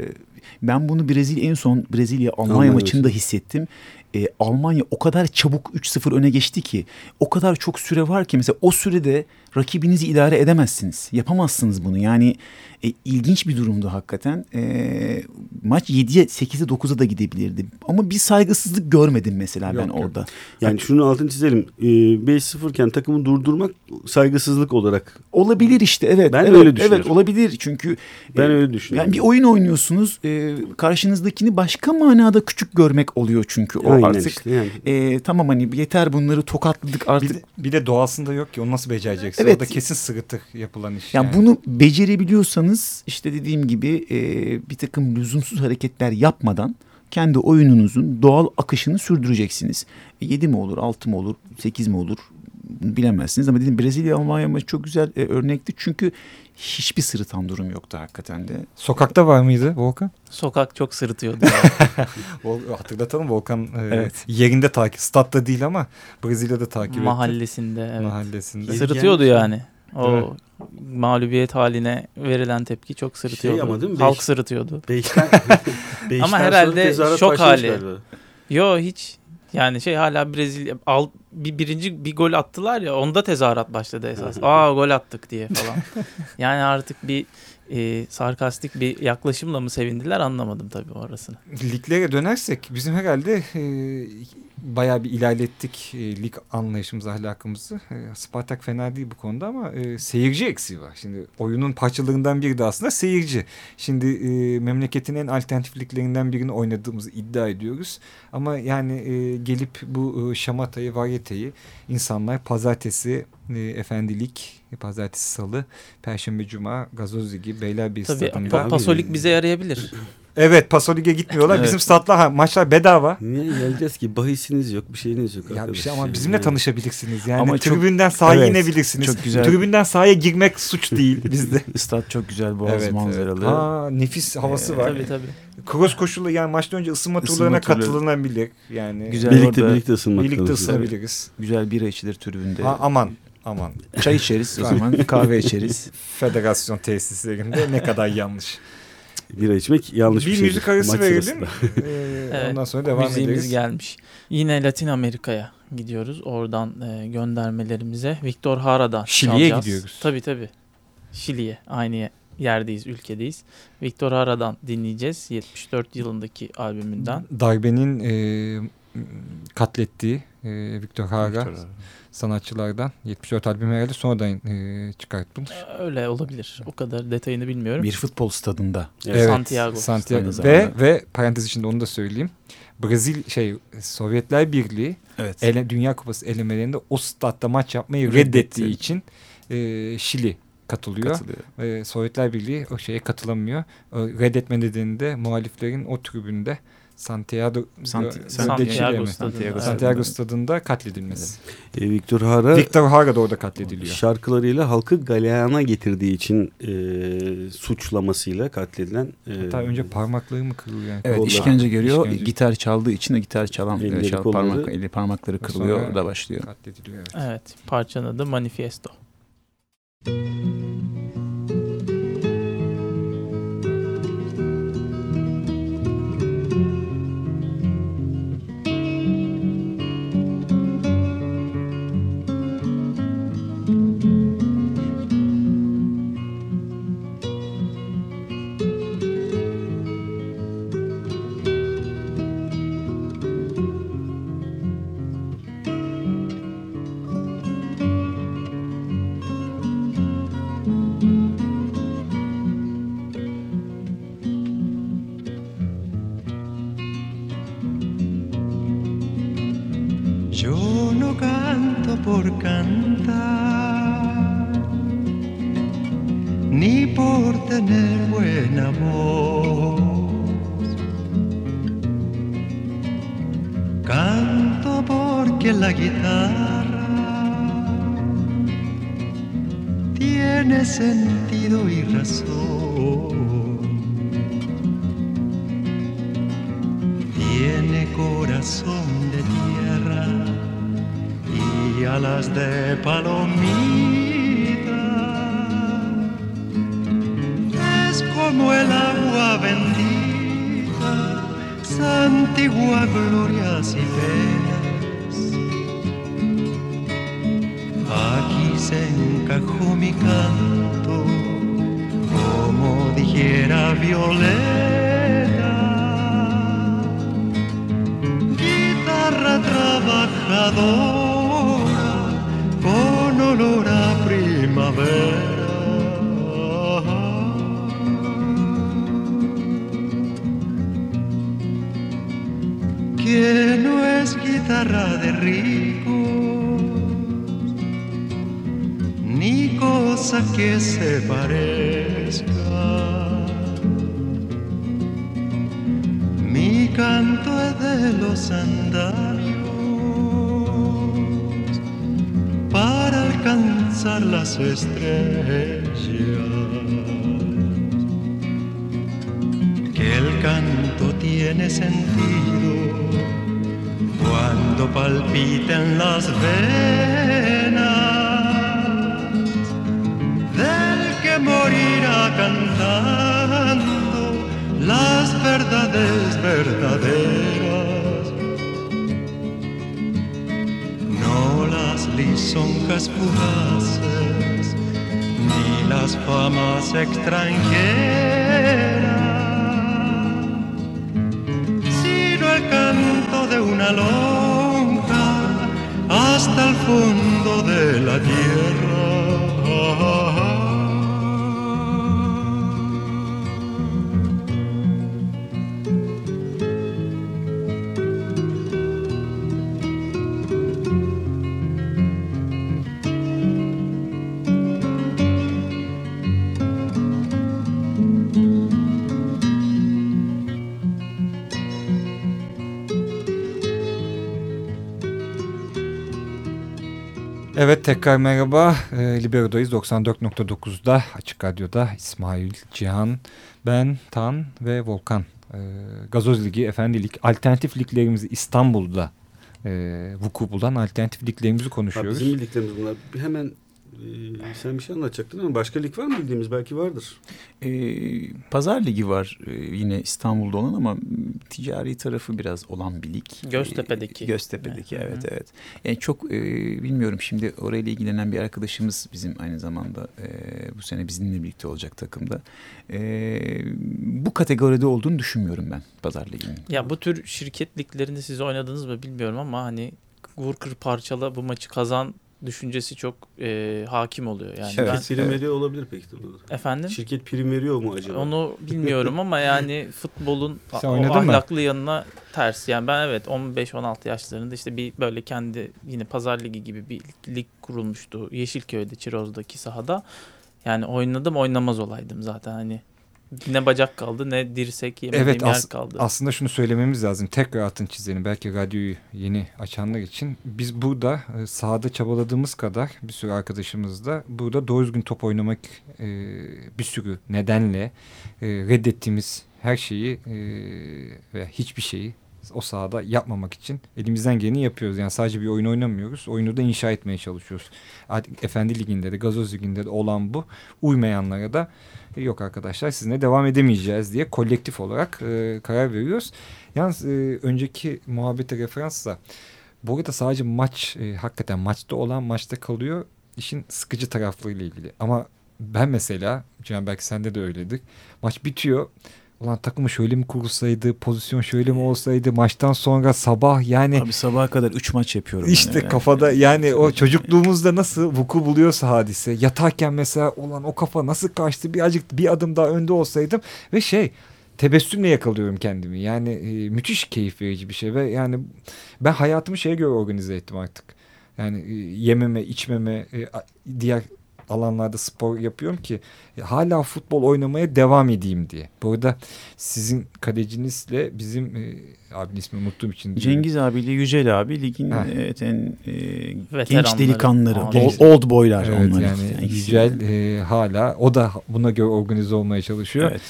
ben bunu Brezilya en son Brezilya Almanya Almanya maçında maçı. hissettim. E, Almanya o kadar çabuk 3-0 öne geçti ki o kadar çok süre var ki mesela o sürede rakibinizi idare edemezsiniz. Yapamazsınız bunu. Yani e, ilginç bir durumdu hakikaten. E, maç 7'ye 8'e 9'a da gidebilirdi. Ama bir saygısızlık görmedim mesela ben Yok, yok. orada. Yani şunun altını çizelim. Ee, 5-0 iken takımı durdurmak saygısızlık olarak. Olabilir işte evet. Ben evet, öyle düşünüyorum. Evet olabilir çünkü Ben e, öyle düşünüyorum. Yani bir oyun oynuyorsunuz. e, e, karşınızdakini başka manada küçük görmek oluyor çünkü o Aynen artık. işte yani. E, tamam hani yeter bunları tokatladık artık. Bir de, bir de doğasında yok ki onu nasıl becereceksin? Evet. Orada kesin sırıtır yapılan iş. Yani bunu becerebiliyorsanız işte dediğim gibi e, bir takım lüzumsuz hareketler yapmadan kendi oyununuzun doğal akışını sürdüreceksiniz. 7 mi olur, 6 mı olur, 8 mi olur bilemezsiniz. Ama dedim Brezilya Almanya maçı çok güzel e, örnekti. Çünkü hiçbir sırıtan durum yoktu hakikaten de. Sokakta var mıydı Volkan? Sokak çok sırıtıyordu. hatırlatalım Volkan e, Evet. yerinde takip. Statta değil ama Brezilya'da takip etti. Mahallesinde evet. Mahallesinde. Sırıtıyordu yani. O Evet. mağlubiyet haline verilen tepki çok sırıtıyordu. Şey ama değil mi? Halk Beş- sırıtıyordu. Beşten, beşten Ama herhalde şok hali. Yo hiç. Yani şey hala Brezilya al, bir birinci bir gol attılar ya onda tezahürat başladı esas. Aa gol attık diye falan. yani artık bir e, sarkastik bir yaklaşımla mı sevindiler anlamadım tabii orasını. Liglere dönersek bizim herhalde e, bayağı bir ilerlettik e, lig anlayışımızı, ahlakımızı. E, Spartak fena değil bu konuda ama e, seyirci eksiği var. Şimdi oyunun parçalarından biri de aslında seyirci. Şimdi e, memleketin en alternatif liglerinden birini oynadığımızı iddia ediyoruz. Ama yani e, gelip bu e, şamatayı, varyeteyi insanlar pazartesi e, efendilik, pazartesi salı, perşembe cuma, gazoz ligi, Beylerbeyi Tabii stadında. pa- Pasolik bize yarayabilir. Evet Pasolik'e gitmiyorlar. Evet. Bizim statlar ha, maçlar bedava. Niye geleceğiz ki? Bahisiniz yok, bir şeyiniz yok. Ya bir şey ama bizimle Yani. tanışabilirsiniz. Yani Ama çok- tribünden sahaya Evet, inebilirsiniz. çok güzel. Tribünden sahaya girmek suç değil bizde. Stat çok güzel boğaz manzaralı. Ha, nefis havası var. tabii tabii. Cross koşulu yani maçtan önce ısınma Isınma turlarına turları. katılınabilir. Yani Güzel Birlikte orada birlikte ısınmak birlikte ısınabiliriz. güzel bira içilir tribünde. Ha, aman aman. Çay içeriz o zaman kahve içeriz. Federasyon tesislerinde ne kadar yanlış. Bira içmek yanlış bir, bir şey. müzik arası verelim. sırasında. Ee, Evet, Ondan sonra devam Müziğimiz ederiz. gelmiş. Yine Latin Amerika'ya gidiyoruz. Oradan e, göndermelerimize Victor Hara'dan Şili'ye çalacağız. gidiyoruz. Tabii tabii. Şili'ye aynı yerdeyiz, ülkedeyiz. Victor Hara'dan dinleyeceğiz. 74 yılındaki albümünden. Darbenin e, katlettiği e, Victor Hara Victor Hara. Sanatçılardan 74 albüm herhalde sonradan e, çıkartmış. Öyle olabilir. O kadar detayını bilmiyorum. Bir futbol stadında. Evet. Santiago. Santiago. Ve ve parantez içinde onu da söyleyeyim. Brezil şey Sovyetler Birliği Evet. ele, Dünya Kupası elemelerinde o statta maç yapmayı Reddetti. reddettiği için e, Şili katılıyor. Katılıyor. E, Sovyetler Birliği o şeye katılamıyor. O reddetme nedeni de muhaliflerin o tribünde Santiago Santi- Santiago Santiago, stadında. Santiago. Santiago stadında katledilmesi. E, Victor Hara Victor Hara da orada katlediliyor. şarkılarıyla halkı galeyana getirdiği için e, suçlamasıyla katledilen e, Hatta önce parmakları mı kırılıyor yani? Evet Kolları. işkence görüyor. İşkence. Gitar çaldığı için o gitar çalan Elleri, e, çal- kolları. parmak, eli parmakları kırılıyor Sonra- da başlıyor. Katlediliyor evet. Evet. Parçanın adı Manifesto. Yo corazón de tierra y alas de palomita. Es como el agua bendita, santigua glorias y penas. Aquí se encajó mi canto, como dijera Violeta trabajadora con olor a primavera. que no es guitarra de rico, ni cosa que se parezca. Mi canto es de los andamios alcanzar las estrellas. Que el canto tiene sentido cuando palpiten las venas del que morirá cantando las verdades verdaderas. Lisonjas fugaces ni las famas extranjeras, sino el canto de una lonja hasta el fondo de la tierra. Evet tekrar merhaba. E, Libero'dayız 94.9'da Açık Radyo'da İsmail, Cihan, ben, Tan ve Volkan. E, Gazoz Ligi, Efendilik, alternatif liglerimizi İstanbul'da e, vuku bulan alternatif liglerimizi Ha, konuşuyoruz. bizim bildiklerimiz bunlar. Hemen e, sen bir şey anlatacaktın ama başka lig var mı bildiğimiz? Belki vardır. Ee, Pazar Ligi var e, yine İstanbul'da olan ama ticari tarafı biraz olan bir lig. Göztepe'deki. Ee, Göztepe'deki hı. evet evet. Yani çok e, bilmiyorum şimdi orayla ilgilenen bir arkadaşımız bizim aynı zamanda e, bu sene bizimle birlikte olacak takımda. E, bu kategoride olduğunu düşünmüyorum ben Pazar Ligi'nin. Ya bu tür şirket liglerinde siz oynadınız mı bilmiyorum ama hani vur kır parçala bu maçı kazan düşüncesi çok e, hakim oluyor. Yani Evet. ben Şirket prim veriyor olabilir peki. de burada. efendim Şirket prim veriyor mu acaba? onu bilmiyorum ama yani futbolun Sen o oynadın mı? ahlaklı yanına ters. Yani ben evet 15-16 yaşlarında işte bir böyle kendi yine pazar ligi gibi bir lig kurulmuştu Yeşilköy'de Çiroz'daki sahada. Yani oynadım oynamaz olaydım zaten hani ne bacak kaldı ne dirsek yemediğim Evet yer as- kaldı. aslında şunu söylememiz lazım. Tekrar altın çizelim. Belki radyoyu yeni açanlar için. Biz burada e, sahada çabaladığımız kadar bir sürü arkadaşımız da burada doğru düzgün top oynamak e, bir sürü nedenle e, reddettiğimiz her şeyi e, ve hiçbir şeyi o sahada yapmamak için elimizden geleni yapıyoruz. Yani sadece bir oyun oynamıyoruz. Oyunu da inşa etmeye çalışıyoruz. Artık Efendi Ligi'nde de Gazoz Ligi'nde de olan bu. Uymayanlara da "E, yok arkadaşlar sizinle devam edemeyeceğiz diye kolektif olarak e, karar veriyoruz. Yalnız e, önceki muhabbete referansla bu arada sadece maç e, hakikaten maçta olan maçta kalıyor işin sıkıcı taraflarıyla ilgili. Ama ben mesela Cihan belki sende de öyledir. Maç bitiyor. Ulan takımı şöyle mi kurulsaydı, pozisyon şöyle mi olsaydı, maçtan sonra sabah yani Abi sabaha kadar 3 maç yapıyorum. işte yani. kafada yani o çocukluğumuzda nasıl vuku buluyorsa hadise. Yatarken mesela olan o kafa nasıl kaçtı birazcık bir adım daha önde olsaydım ve şey tebessümle yakalıyorum kendimi. Yani e, müthiş keyif verici bir şey ve yani ben hayatımı şeye göre organize ettim artık. Yani e, yememe, içmeme, e, diğer alanlarda spor yapıyorum ki e, hala futbol oynamaya devam edeyim diye. Bu arada sizin kalecinizle bizim e, abinin ismini unuttuğum için Cengiz abiyle Yücel abi ligin Ha. evet, en e, genç delikanlıları, Aa, old, old boylar Evet onlar. yani Yücel e, hala o da buna göre organize olmaya çalışıyor. Evet.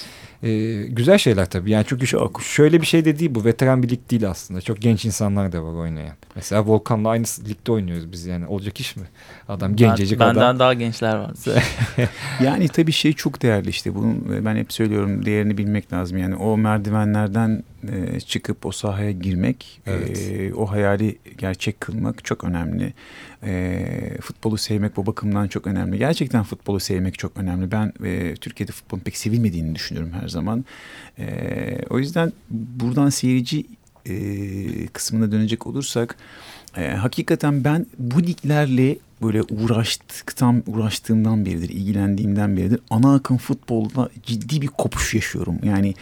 E, güzel şeyler tabii. Yani çünkü Çok. şöyle bir şey de değil bu. Veteran bir lig değil aslında. Çok genç insanlar da var oynayan. Mesela Volkan'la aynı ligde oynuyoruz biz yani. Olacak iş mi? Adam gencecik Ben- adam. Benden daha gençler var. Yani tabii şey çok değerli işte. Bunu ben hep söylüyorum değerini bilmek lazım. Yani o merdivenlerden e, çıkıp o sahaya girmek, Evet. e, o hayali gerçek kılmak çok önemli. E, futbolu sevmek bu bakımdan çok önemli. Gerçekten futbolu sevmek çok önemli. Ben e, Türkiye'de futbolun pek sevilmediğini düşünüyorum her zaman. E, o yüzden buradan seyirci e, kısmına dönecek olursak e, hakikaten ben bu liglerle böyle uğraştıktan uğraştığımdan beridir, ilgilendiğimden beridir ana akım futbolda ciddi bir kopuş yaşıyorum. Yani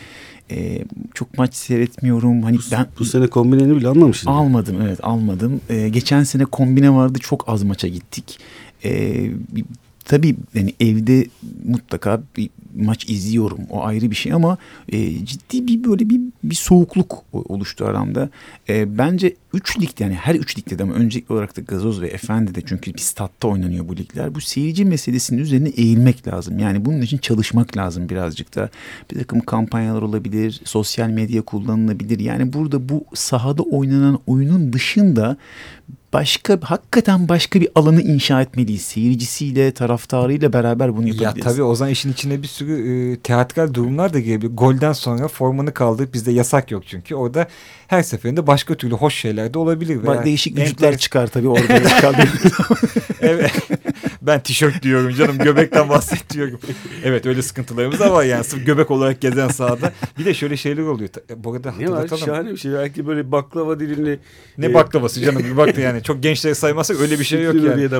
e, çok maç seyretmiyorum. Hani ben Bu sene kombineni bile almamışsın. almadım evet almadım. E, geçen sene kombine vardı çok az maça gittik. E, tabii yani evde mutlaka bir maç izliyorum. O ayrı bir şey ama e, ciddi bir böyle bir bir soğukluk oluştu aramda. E, bence 3 ligde yani her 3 ligde de ama öncelikli olarak da Gazoz ve Efendi'de çünkü bir statta oynanıyor bu ligler. Bu seyirci meselesinin üzerine eğilmek lazım. Yani bunun için çalışmak lazım birazcık da. Bir takım kampanyalar olabilir, sosyal medya kullanılabilir. Yani burada bu sahada oynanan oyunun dışında başka hakikaten başka bir alanı inşa etmeliyiz. Seyircisiyle, taraftarıyla beraber bunu Ya yapabiliriz. tabii o zaman işin içine bir sürü e, teatral durumlar da girebilir. Golden sonra formanı kaldırıp bizde yasak yok çünkü. Orada her seferinde başka türlü hoş şeyler de olabilir. Bak değişik enter- vücutlar çıkar tabii orada. evet. ben tişört diyorum canım göbekten bahsediyorum. Evet öyle sıkıntılarımız da var yani sırf göbek olarak gezen sahada. Bir de şöyle şeyler oluyor. Bu arada Ne var? hatırlatalım. Şahane bir şey. Belki böyle baklava dilimli. Ne e, baklavası canım bir baktı yani. Çok gençleri saymazsak öyle bir şey yok yani.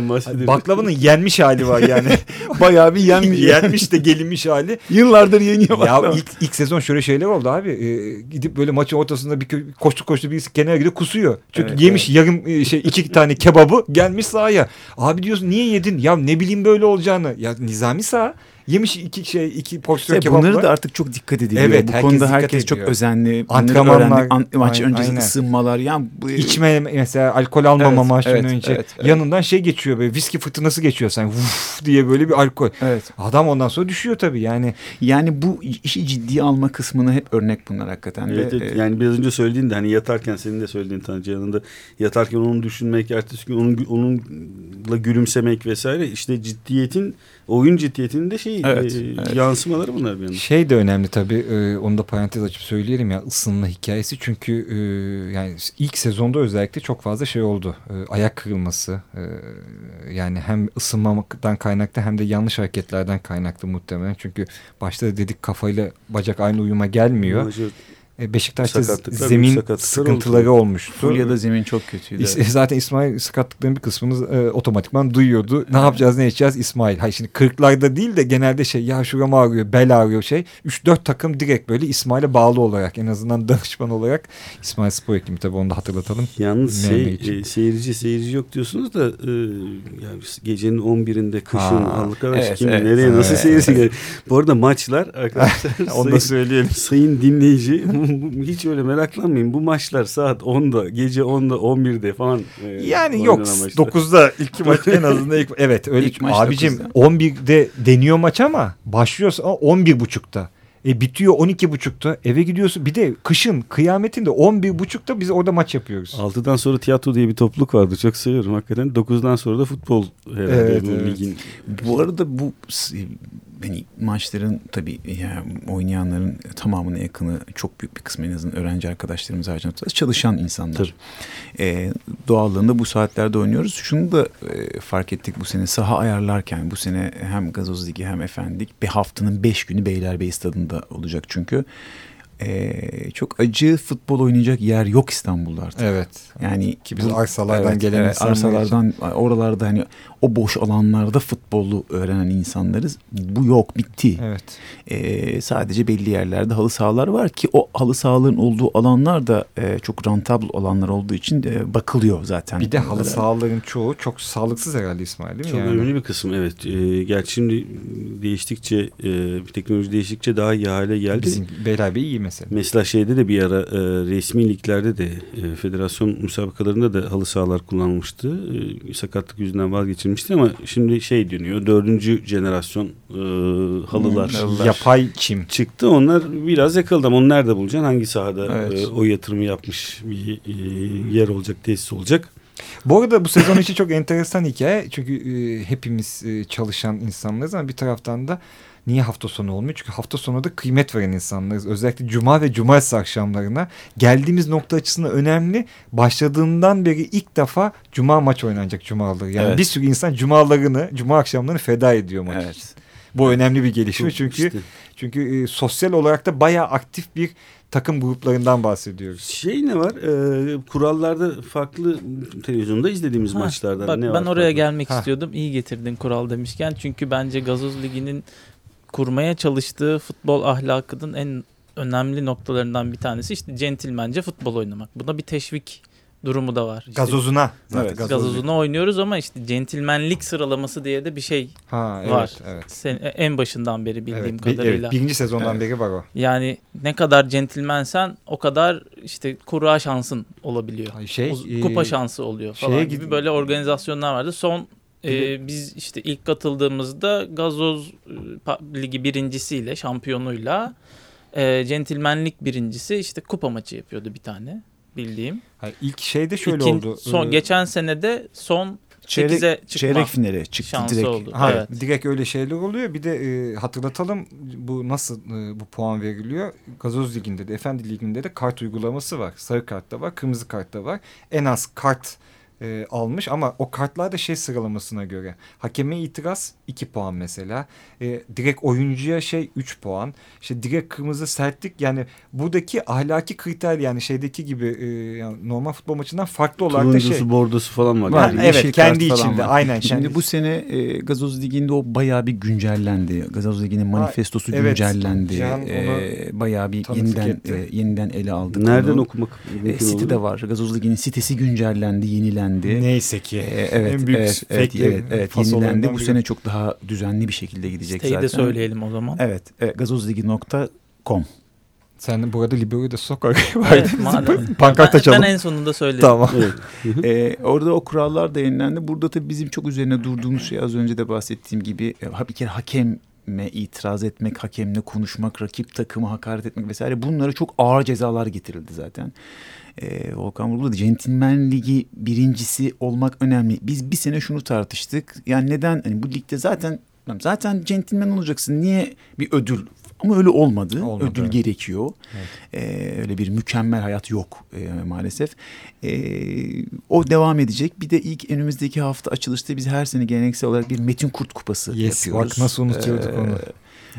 Baklavanın yenmiş hali var yani. Bayağı bir yenmiş. yenmiş de gelinmiş hali. Yıllardır yeniyor Ya baklava. ilk, ilk sezon şöyle şeyler oldu abi. Ee, gidip böyle maçın ortasında bir kö- koştu koştu birisi kenara gidiyor kusuyor. Çünkü Evet, yemiş yarım e, şey iki tane kebabı gelmiş sahaya. Abi diyorsun niye yedin? Ya ne bileyim böyle olacağını. Ya nizami saha. Yemiş iki şey iki porsiyon İşte bunları da artık çok dikkat ediliyor. Evet, bu herkes konuda herkes çok özenli. Antrenmanlar-. An- maç Aynen, öncesi aynen. ısınmalar. Yani bu, İçme mesela alkol almama Evet, maçından evet, önce evet, evet. yanından şey geçiyor böyle viski fırtınası geçiyor sen vuf diye böyle bir alkol. Evet. Adam ondan sonra düşüyor tabii yani. Yani bu işi ciddiye alma kısmını hep örnek bunlar hakikaten. Evet, Ve, evet. e, yani biraz önce söylediğin de hani yatarken senin de söylediğin Tanrıcı yanında yatarken onu düşünmek, ertesi gün onun, onunla gülümsemek vesaire işte ciddiyetin oyun ciddiyetinin de şey Evet, e, evet. yansımaları bunlar bir yandan. Şey de önemli tabii e, onu da parantez açıp söyleyelim ya ısınma hikayesi çünkü e, yani ilk sezonda özellikle çok fazla şey oldu. E, ayak kırılması e, yani hem ısınmamaktan kaynaklı hem de yanlış hareketlerden kaynaklı muhtemelen. Çünkü başta da dedik kafayla bacak aynı uyuma gelmiyor. Majör- Beşiktaş'ta Sakatlıklar, zemin sıkıntıları olmuştu. Fulya'da zemin çok kötüydü. İs- Zaten İsmail sakatlıkların bir kısmını e, otomatikman duyuyordu. Ne yapacağız ne edeceğiz İsmail. Hayır şimdi kırklarda değil de genelde şey ya şuram ağrıyor bel ağrıyor şey. 3-4 takım direkt böyle İsmail'e bağlı olarak en azından danışman olarak İsmail Spor ekibi tabii onu da hatırlatalım. Yalnız Meme şey, için. e, seyirci seyirci yok diyorsunuz da e, yani gecenin 11'inde kışın arkadaş evet, kim evet, nereye nasıl evet. seyirci gelir? Bu arada maçlar arkadaşlar Onu da söyleyelim. sayın dinleyici hiç öyle meraklanmayın. Bu maçlar saat 10'da gece 10'da 11'de falan e, Yani yok maçlar. 9'da ilk maç en azından ilk evet öyle İlk maç abicim 9'da. 11'de deniyor maç ama başlıyorsa 11.30'da. E bitiyor 12.30'da eve gidiyorsun. Bir de kışın kıyametinde 11.30'da biz orada maç yapıyoruz. 6'dan sonra tiyatro diye bir topluluk vardı. Çok seviyorum hakikaten. 9'dan sonra da futbol herhalde Evet, bu evet. ligin. Bu arada bu hani maçların tabii ya, oynayanların tamamına yakını çok büyük bir kısmı en azından öğrenci arkadaşlarımız haricinde çalışan insanlar. Tabii. Doğallığında bu saatlerde oynuyoruz. Şunu da e, fark ettik bu sene saha ayarlarken bu sene hem Gazoz Ligi hem Efendilik bir haftanın beş günü Beylerbeyi stadında olacak çünkü. Ee, çok acı futbol oynayacak yer yok İstanbul'da artık. Evet. Yani Ki biz arsalardan gelen insanlar arsalardan oralarda hani o boş alanlarda futbolu öğrenen insanlarız. Bu yok bitti. Evet. Ee, sadece belli yerlerde halı sahalar var ki o halı sahaların olduğu alanlar da e, çok rentable alanlar olduğu için de bakılıyor zaten. Bir de halı sahaların çoğu çok sağlıksız herhalde İsmail değil mi? Çok yani? önemli bir kısım evet. E, gerçi şimdi değiştikçe e, teknoloji değiştikçe daha iyi hale geldi. Bizim Beylerbeyi iyi mesela. Mesela şeyde de bir ara e, resmi liglerde de e, federasyon müsabakalarında da halı sahalar kullanılmıştı. E, sakatlık yüzünden vazgeçilmişti ama şimdi şey dönüyor. Dördüncü jenerasyon e, halılar Halılar. Yapay çim. çıktı. Onlar biraz yakıldı ama onu nerede bulacaksın? Hangi sahada Evet. e, o yatırımı yapmış bir e, yer olacak, tesis olacak? Bu arada bu sezon için çok enteresan hikaye. Çünkü e, hepimiz e, çalışan insanlarız ama bir taraftan da niye hafta sonu olmuyor? Çünkü hafta sonu da kıymet veren insanlarız. Özellikle cuma ve cumartesi akşamlarına. Geldiğimiz nokta açısından önemli. Başladığından beri ilk defa cuma maç oynanacak cumaları. Yani Evet. bir sürü insan cumalarını, cuma akşamlarını feda ediyor maç. Evet. Bu önemli bir gelişme çünkü İşte. çünkü e, sosyal olarak da bayağı aktif bir takım gruplarından bahsediyoruz. Şey ne var? Ee, kurallarda farklı televizyonda izlediğimiz Ha, maçlarda Bak ne ben var? oraya farklı? gelmek Ha. istiyordum. İyi getirdin kural demişken. Çünkü bence Gazoz Ligi'nin kurmaya çalıştığı futbol ahlakının en önemli noktalarından bir tanesi işte centilmence futbol oynamak. Buna bir teşvik durumu da var. İşte Gazozuna. Zaten Evet, gazoz- gazozuna oynuyoruz ama işte centilmenlik sıralaması diye de bir şey Ha, evet, var. Evet. Sen, en başından beri bildiğim Evet, kadarıyla. evet, birinci sezondan Evet. beri var o. Yani ne kadar centilmensen o kadar işte kura şansın olabiliyor. Şey, O- e, kupa şansı oluyor falan şeye gibi böyle organizasyonlar vardı. Son e, Bir biz işte ilk katıldığımızda Gazoz pa- Ligi birincisiyle şampiyonuyla e, centilmenlik birincisi işte kupa maçı yapıyordu bir tane bildiğim. Hayır, ilk şeyde şöyle İkin- oldu. Son Ee, geçen senede son Çeyrek, 8'e çıkma çeyrek finale çıktı şansı direkt. oldu. Ha, evet. Direkt öyle şeyler oluyor. Bir de e, hatırlatalım bu nasıl e, bu puan veriliyor. Gazoz Ligi'nde de Efendi Ligi'nde de kart uygulaması var. Sarı kart da var, kırmızı kart da var. En az kart e, almış ama o kartlar da şey sıralamasına göre. Hakeme itiraz 2 puan mesela. E, direkt oyuncuya şey 3 puan. İşte direkt kırmızı sertlik yani buradaki ahlaki kriter yani şeydeki gibi e, yani normal futbol maçından farklı olarak da Turuncusu, şey. bordosu falan var. Var, Yani evet, yeşil kendi içinde, var. aynen, Şimdi kendi- bu sene e, Gazoz Ligi'nde o bayağı bir güncellendi. Gazoz Ligi'nin manifestosu evet, güncellendi. E, bayağı bir yeniden etti. e, yeniden ele aldık. Nereden onu. okumak E, City'de olur? var. Gazoz Ligi'nin sitesi güncellendi, yenilendi. Neyse ki. E, evet, en büyük evet, evet, evet, evet, yenilendi. Bu sene çok daha düzenli bir şekilde gidecek Siteyi zaten. de söyleyelim o zaman. Evet, e, gazozligi.com. Sen bu arada Libero'yu da sok. Evet, madem. Pankart açalım. ben en sonunda söylerim. Tamam. Evet. Ee, orada o kurallar da yenilendi. Burada tabii bizim çok üzerine durduğumuz şey az önce de bahsettiğim gibi e, bir kere hakeme itiraz etmek, hakemle konuşmak, rakip takımı hakaret etmek vesaire bunlara çok ağır cezalar getirildi zaten. Ee, Volkan vurguladı. Centilmen Ligi birincisi olmak önemli. Biz bir sene şunu tartıştık. Yani neden hani bu ligde zaten zaten centilmen olacaksın. Niye bir ödül ama öyle olmadı. Olmadı, Ödül evet. gerekiyor. Ee, öyle bir mükemmel hayat yok e, maalesef. Ee, o devam edecek. Bir de ilk önümüzdeki hafta açılışta biz her sene geleneksel olarak bir Metin Kurt Kupası Yes, yapıyoruz. bak nasıl unutuyorduk Ee, onu.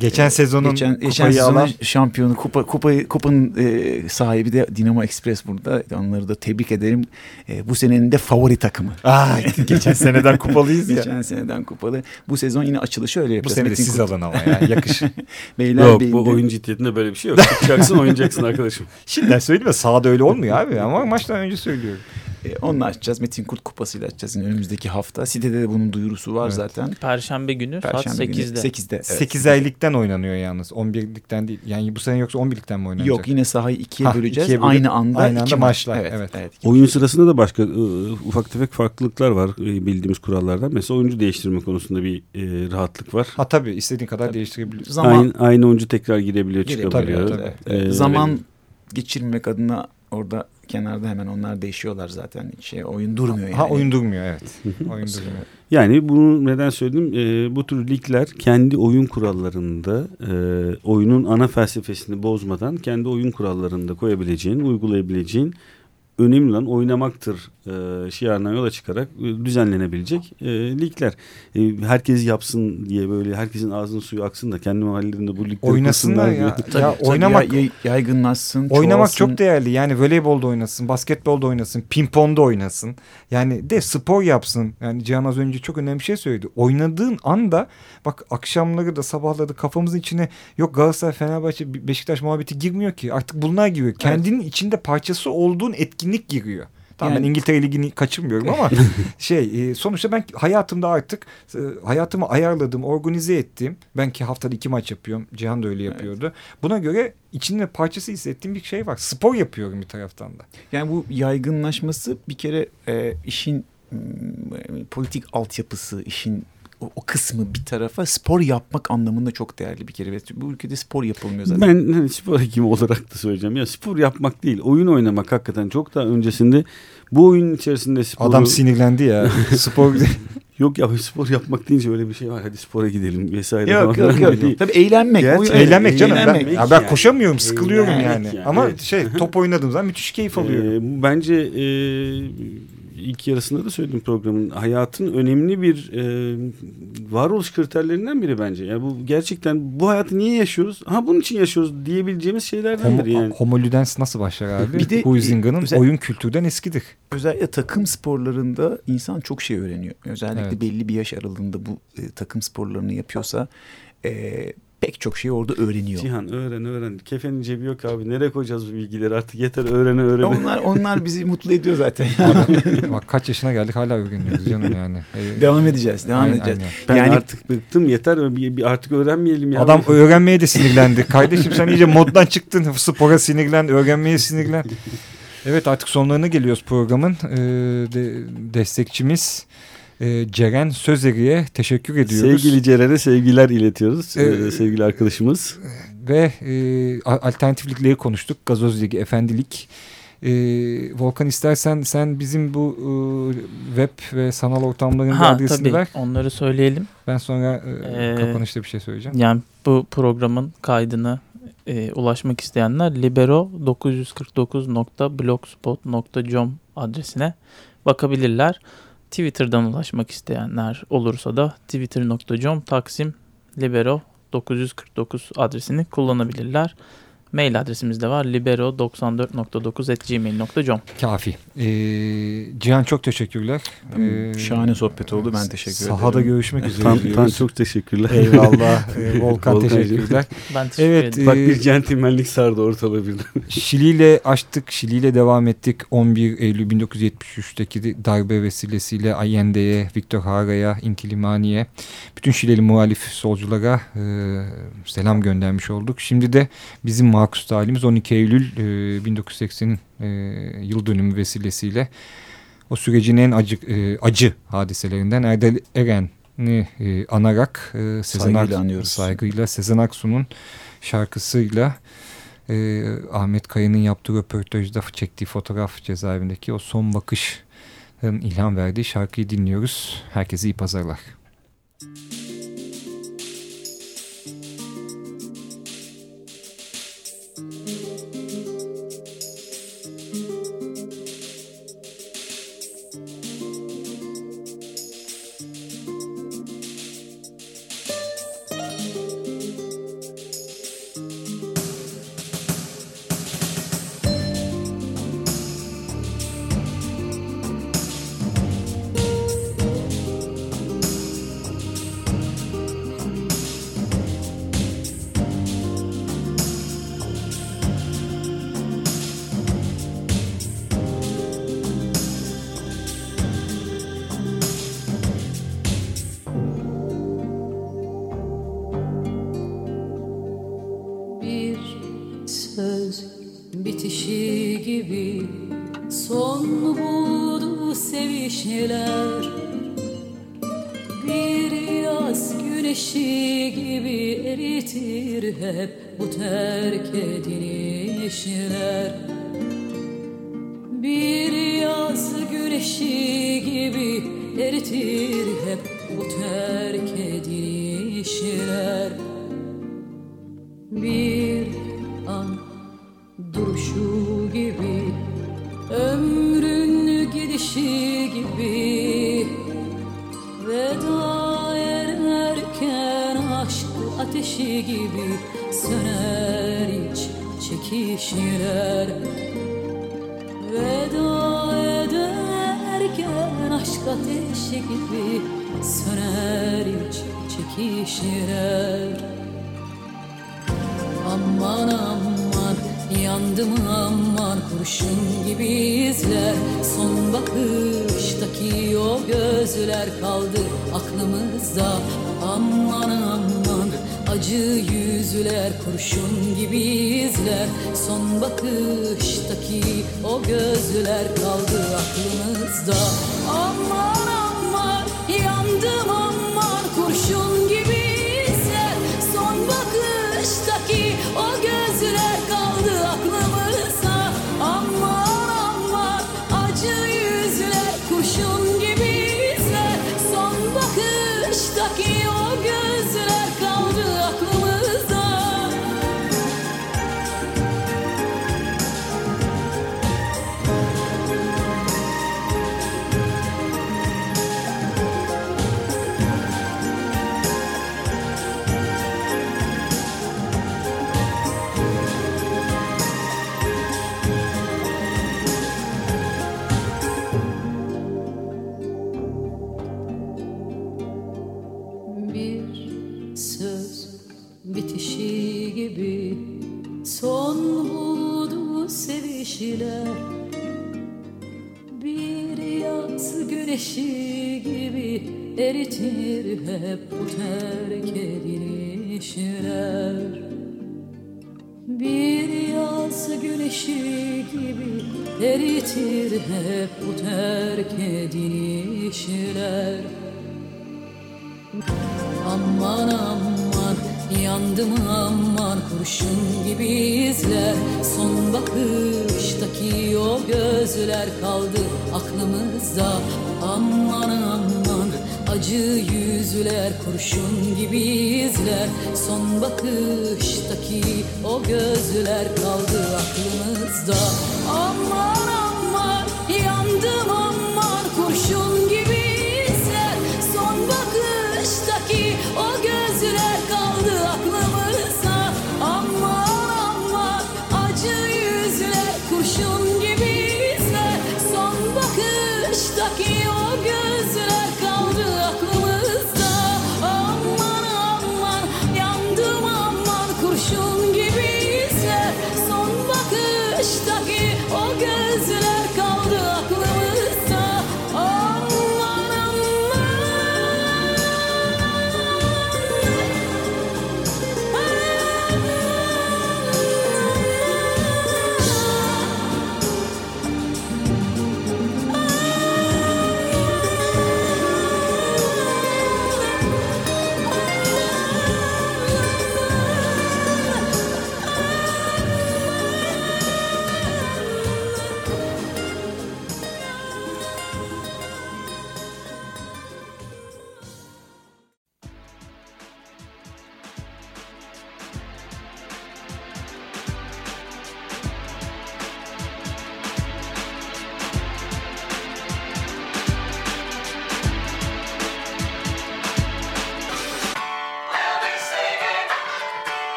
Geçen sezonun Geçen, geçen kupayı sezonun alan şampiyonu kupa, kupayı, kupanın e, sahibi de Dinamo Express burada. Onları da tebrik ederim. E, bu senenin de favori takımı. Aa, geçen seneden kupalıyız ya. Geçen seneden kupalı. Bu sezon yine açılışı öyle Bu yapacağız. sene de Metin siz Kurt. alın ama ya yakış. Beyler Yok bu oyun ciddiyetinde böyle bir şey yok. Çıkacaksın oynayacaksın arkadaşım. Şimdiden söyleyeyim mi? Sahada öyle olmuyor abi ama maçtan önce söylüyorum. E, onunla açacağız. Metin Kurt kupasıyla açacağız yine önümüzdeki hafta. Sitede de bunun duyurusu var Evet. zaten. Perşembe günü saat Perşembe günü 8'de. 8'de. evet. 8 aylıktan oynanıyor yalnız. 11'likten değil. Yani bu sene yoksa 11'likten mi oynanacak? Yok yine sahayı ikiye Ha, böleceğiz. ikiye bölüp aynı anda aynı iki anda maç. maçlar, Evet, evet. evet. Oyun sırasında da başka ıı, ufak tefek farklılıklar var ıı, bildiğimiz kurallardan. Mesela oyuncu değiştirme konusunda bir e, rahatlık var. Ha tabii istediğin kadar değiştirebiliyorsun. Zaman Aynı, aynı oyuncu tekrar girebiliyor, Girebiliyor, çıkabiliyor. tabii, Evet, Ee, zaman geçirmek adına orada kenarda hemen onlar değişiyorlar zaten. Şey oyun durmuyor yani. Ha oyun durmuyor evet. oyun durmuyor. Yani bunu neden söyledim? Ee, bu tür ligler kendi oyun kurallarında e, oyunun ana felsefesini bozmadan kendi oyun kurallarında koyabileceğin, uygulayabileceğin önemli olan oynamaktır e, şiarına yola çıkarak e, düzenlenebilecek e, ligler. E, herkes yapsın diye böyle herkesin ağzının suyu aksın da kendi mahallelerinde bu ligleri Oynasınlar ya. Tabii, ya tabii oynamak ya- yaygınlaşsın, Oynamak çoğalsın. çok değerli. Yani voleybolda oynasın, basketbolda oynasın, pingponda oynasın. Yani de spor yapsın. Yani Cihan az önce çok önemli bir şey söyledi. Oynadığın anda bak akşamları da sabahları da kafamızın içine yok Galatasaray, Fenerbahçe, Be- Beşiktaş muhabbeti girmiyor ki. Artık bunlar giriyor. Kendinin içinde parçası olduğun etkinlik giriyor. Tamam Yani- ben İngiltere Ligi'ni kaçırmıyorum ama şey e, sonuçta ben hayatımda artık e, hayatımı ayarladım, organize ettiğim ben ki haftada iki maç yapıyorum. Cihan da öyle yapıyordu. Buna göre içinde parçası hissettiğim bir şey var. Spor yapıyorum bir taraftan da. Yani bu yaygınlaşması bir kere e, işin politik altyapısı, işin o, o kısmı bir tarafa spor yapmak anlamında çok değerli bir kere. Bu ülkede spor yapılmıyor zaten. Ben hani spor hekimi olarak da söyleyeceğim. Ya spor yapmak değil, oyun oynamak hakikaten çok daha öncesinde bu oyunun içerisinde sporu... Adam sinirlendi ya. Spor Yok ya spor yapmak deyince öyle bir şey var. Hadi spora gidelim vesaire. Yok falan. yok yok. Değil. Tabii eğlenmek. Oyun- eğlenmek canım. Ben, Eğlenmek ya ben yani. koşamıyorum, sıkılıyorum Eğlenmek yani. yani, Ama evet. şey top oynadığım zaman müthiş keyif alıyorum. Ee, bence e, ilk yarısında da söyledim programın. Hayatın önemli bir e, varoluş kriterlerinden biri bence. Yani bu gerçekten bu hayatı niye yaşıyoruz? Ha bunun için yaşıyoruz diyebileceğimiz şeylerdendir Homo, yani. Homo ludens nasıl başlar abi? Bir de, Huizinga'nın özel- oyun kültürden eskidir. Özellikle takım sporlarında insan çok şey öğreniyor. Özellikle Evet. belli bir yaş aralığında bu e, takım sporlarını yapıyorsa e, pek çok şey orada öğreniyor. Cihan öğren öğren. Kefenin cebi yok abi. Nereye koyacağız bu bilgileri artık yeter öğrene öğrene. Onlar onlar bizi mutlu ediyor zaten. Bak kaç yaşına geldik hala öğreniyoruz canım yani. Ee, devam edeceğiz, devam aynen, edeceğiz. aynen. Ben yani artık bıktım yeter bir artık öğrenmeyelim ya. Adam öğrenmeye de sinirlendi. Kardeşim sen iyice moddan çıktın. Spora sinirlen, öğrenmeye sinirlen. Evet artık sonlarına geliyoruz programın. Ee, de- destekçimiz e, Ceren Sözeri'ye teşekkür ediyoruz. Sevgili Ceren'e sevgiler iletiyoruz. Ee, Ee, sevgili arkadaşımız. Ve e, a- alternatiflikleri konuştuk. Gazoz Ligi, Efendilik. E, Volkan istersen sen bizim bu e, web ve sanal ortamların Ha adresini tabii ver. onları söyleyelim. Ben sonra e, Ee, kapanışta bir şey söyleyeceğim. Yani bu programın kaydına e, ulaşmak isteyenler libero949.blogspot.com adresine bakabilirler. Twitter'dan ulaşmak isteyenler olursa da twitter.com taksim libero 949 adresini kullanabilirler. Mail adresimiz de var libero94.9 Kafi. E, Cihan çok teşekkürler. E, Şahane sohbet oldu. Ben teşekkür Sahada ederim. görüşmek üzere Tan, Tan çok teşekkürler. Eyvallah. Ee, Volkan Volkancığım. teşekkürler. Ben teşekkür Evet, ederim. Bak e, bir centilmenlik sardı ortalığı birden. Şili ile açtık, Şili ile devam ettik. 11 Eylül 1973'teki darbe vesilesiyle Allende'ye, Victor Jara'ya, Inkilimani'ye, bütün Şileli muhalif solculara e, selam göndermiş olduk. Şimdi de bizim makus talimiz 12 Eylül e, 1980'in e, yıl dönümü vesilesiyle o sürecin en acı, e, acı hadiselerinden Erdal Eren'i e, anarak e, Sezen Saygıyla anıyoruz. saygıyla Sezen Aksu'nun şarkısıyla e, Ahmet Kaya'nın yaptığı röportajda çektiği fotoğraf cezaevindeki o son bakışın ilham verdiği şarkıyı dinliyoruz. Herkese iyi pazarlar. Yandım aman kurşun gibi izler. Son bakıştaki o gözler kaldı aklımızda. Aman aman acı yüzler kurşun gibi izler. Son bakıştaki o gözler kaldı aklımızda. Aman aman yandım aman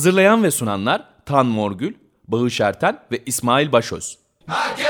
Hazırlayan ve sunanlar Tan Morgül, Bağış Erten ve İsmail Başöz. Get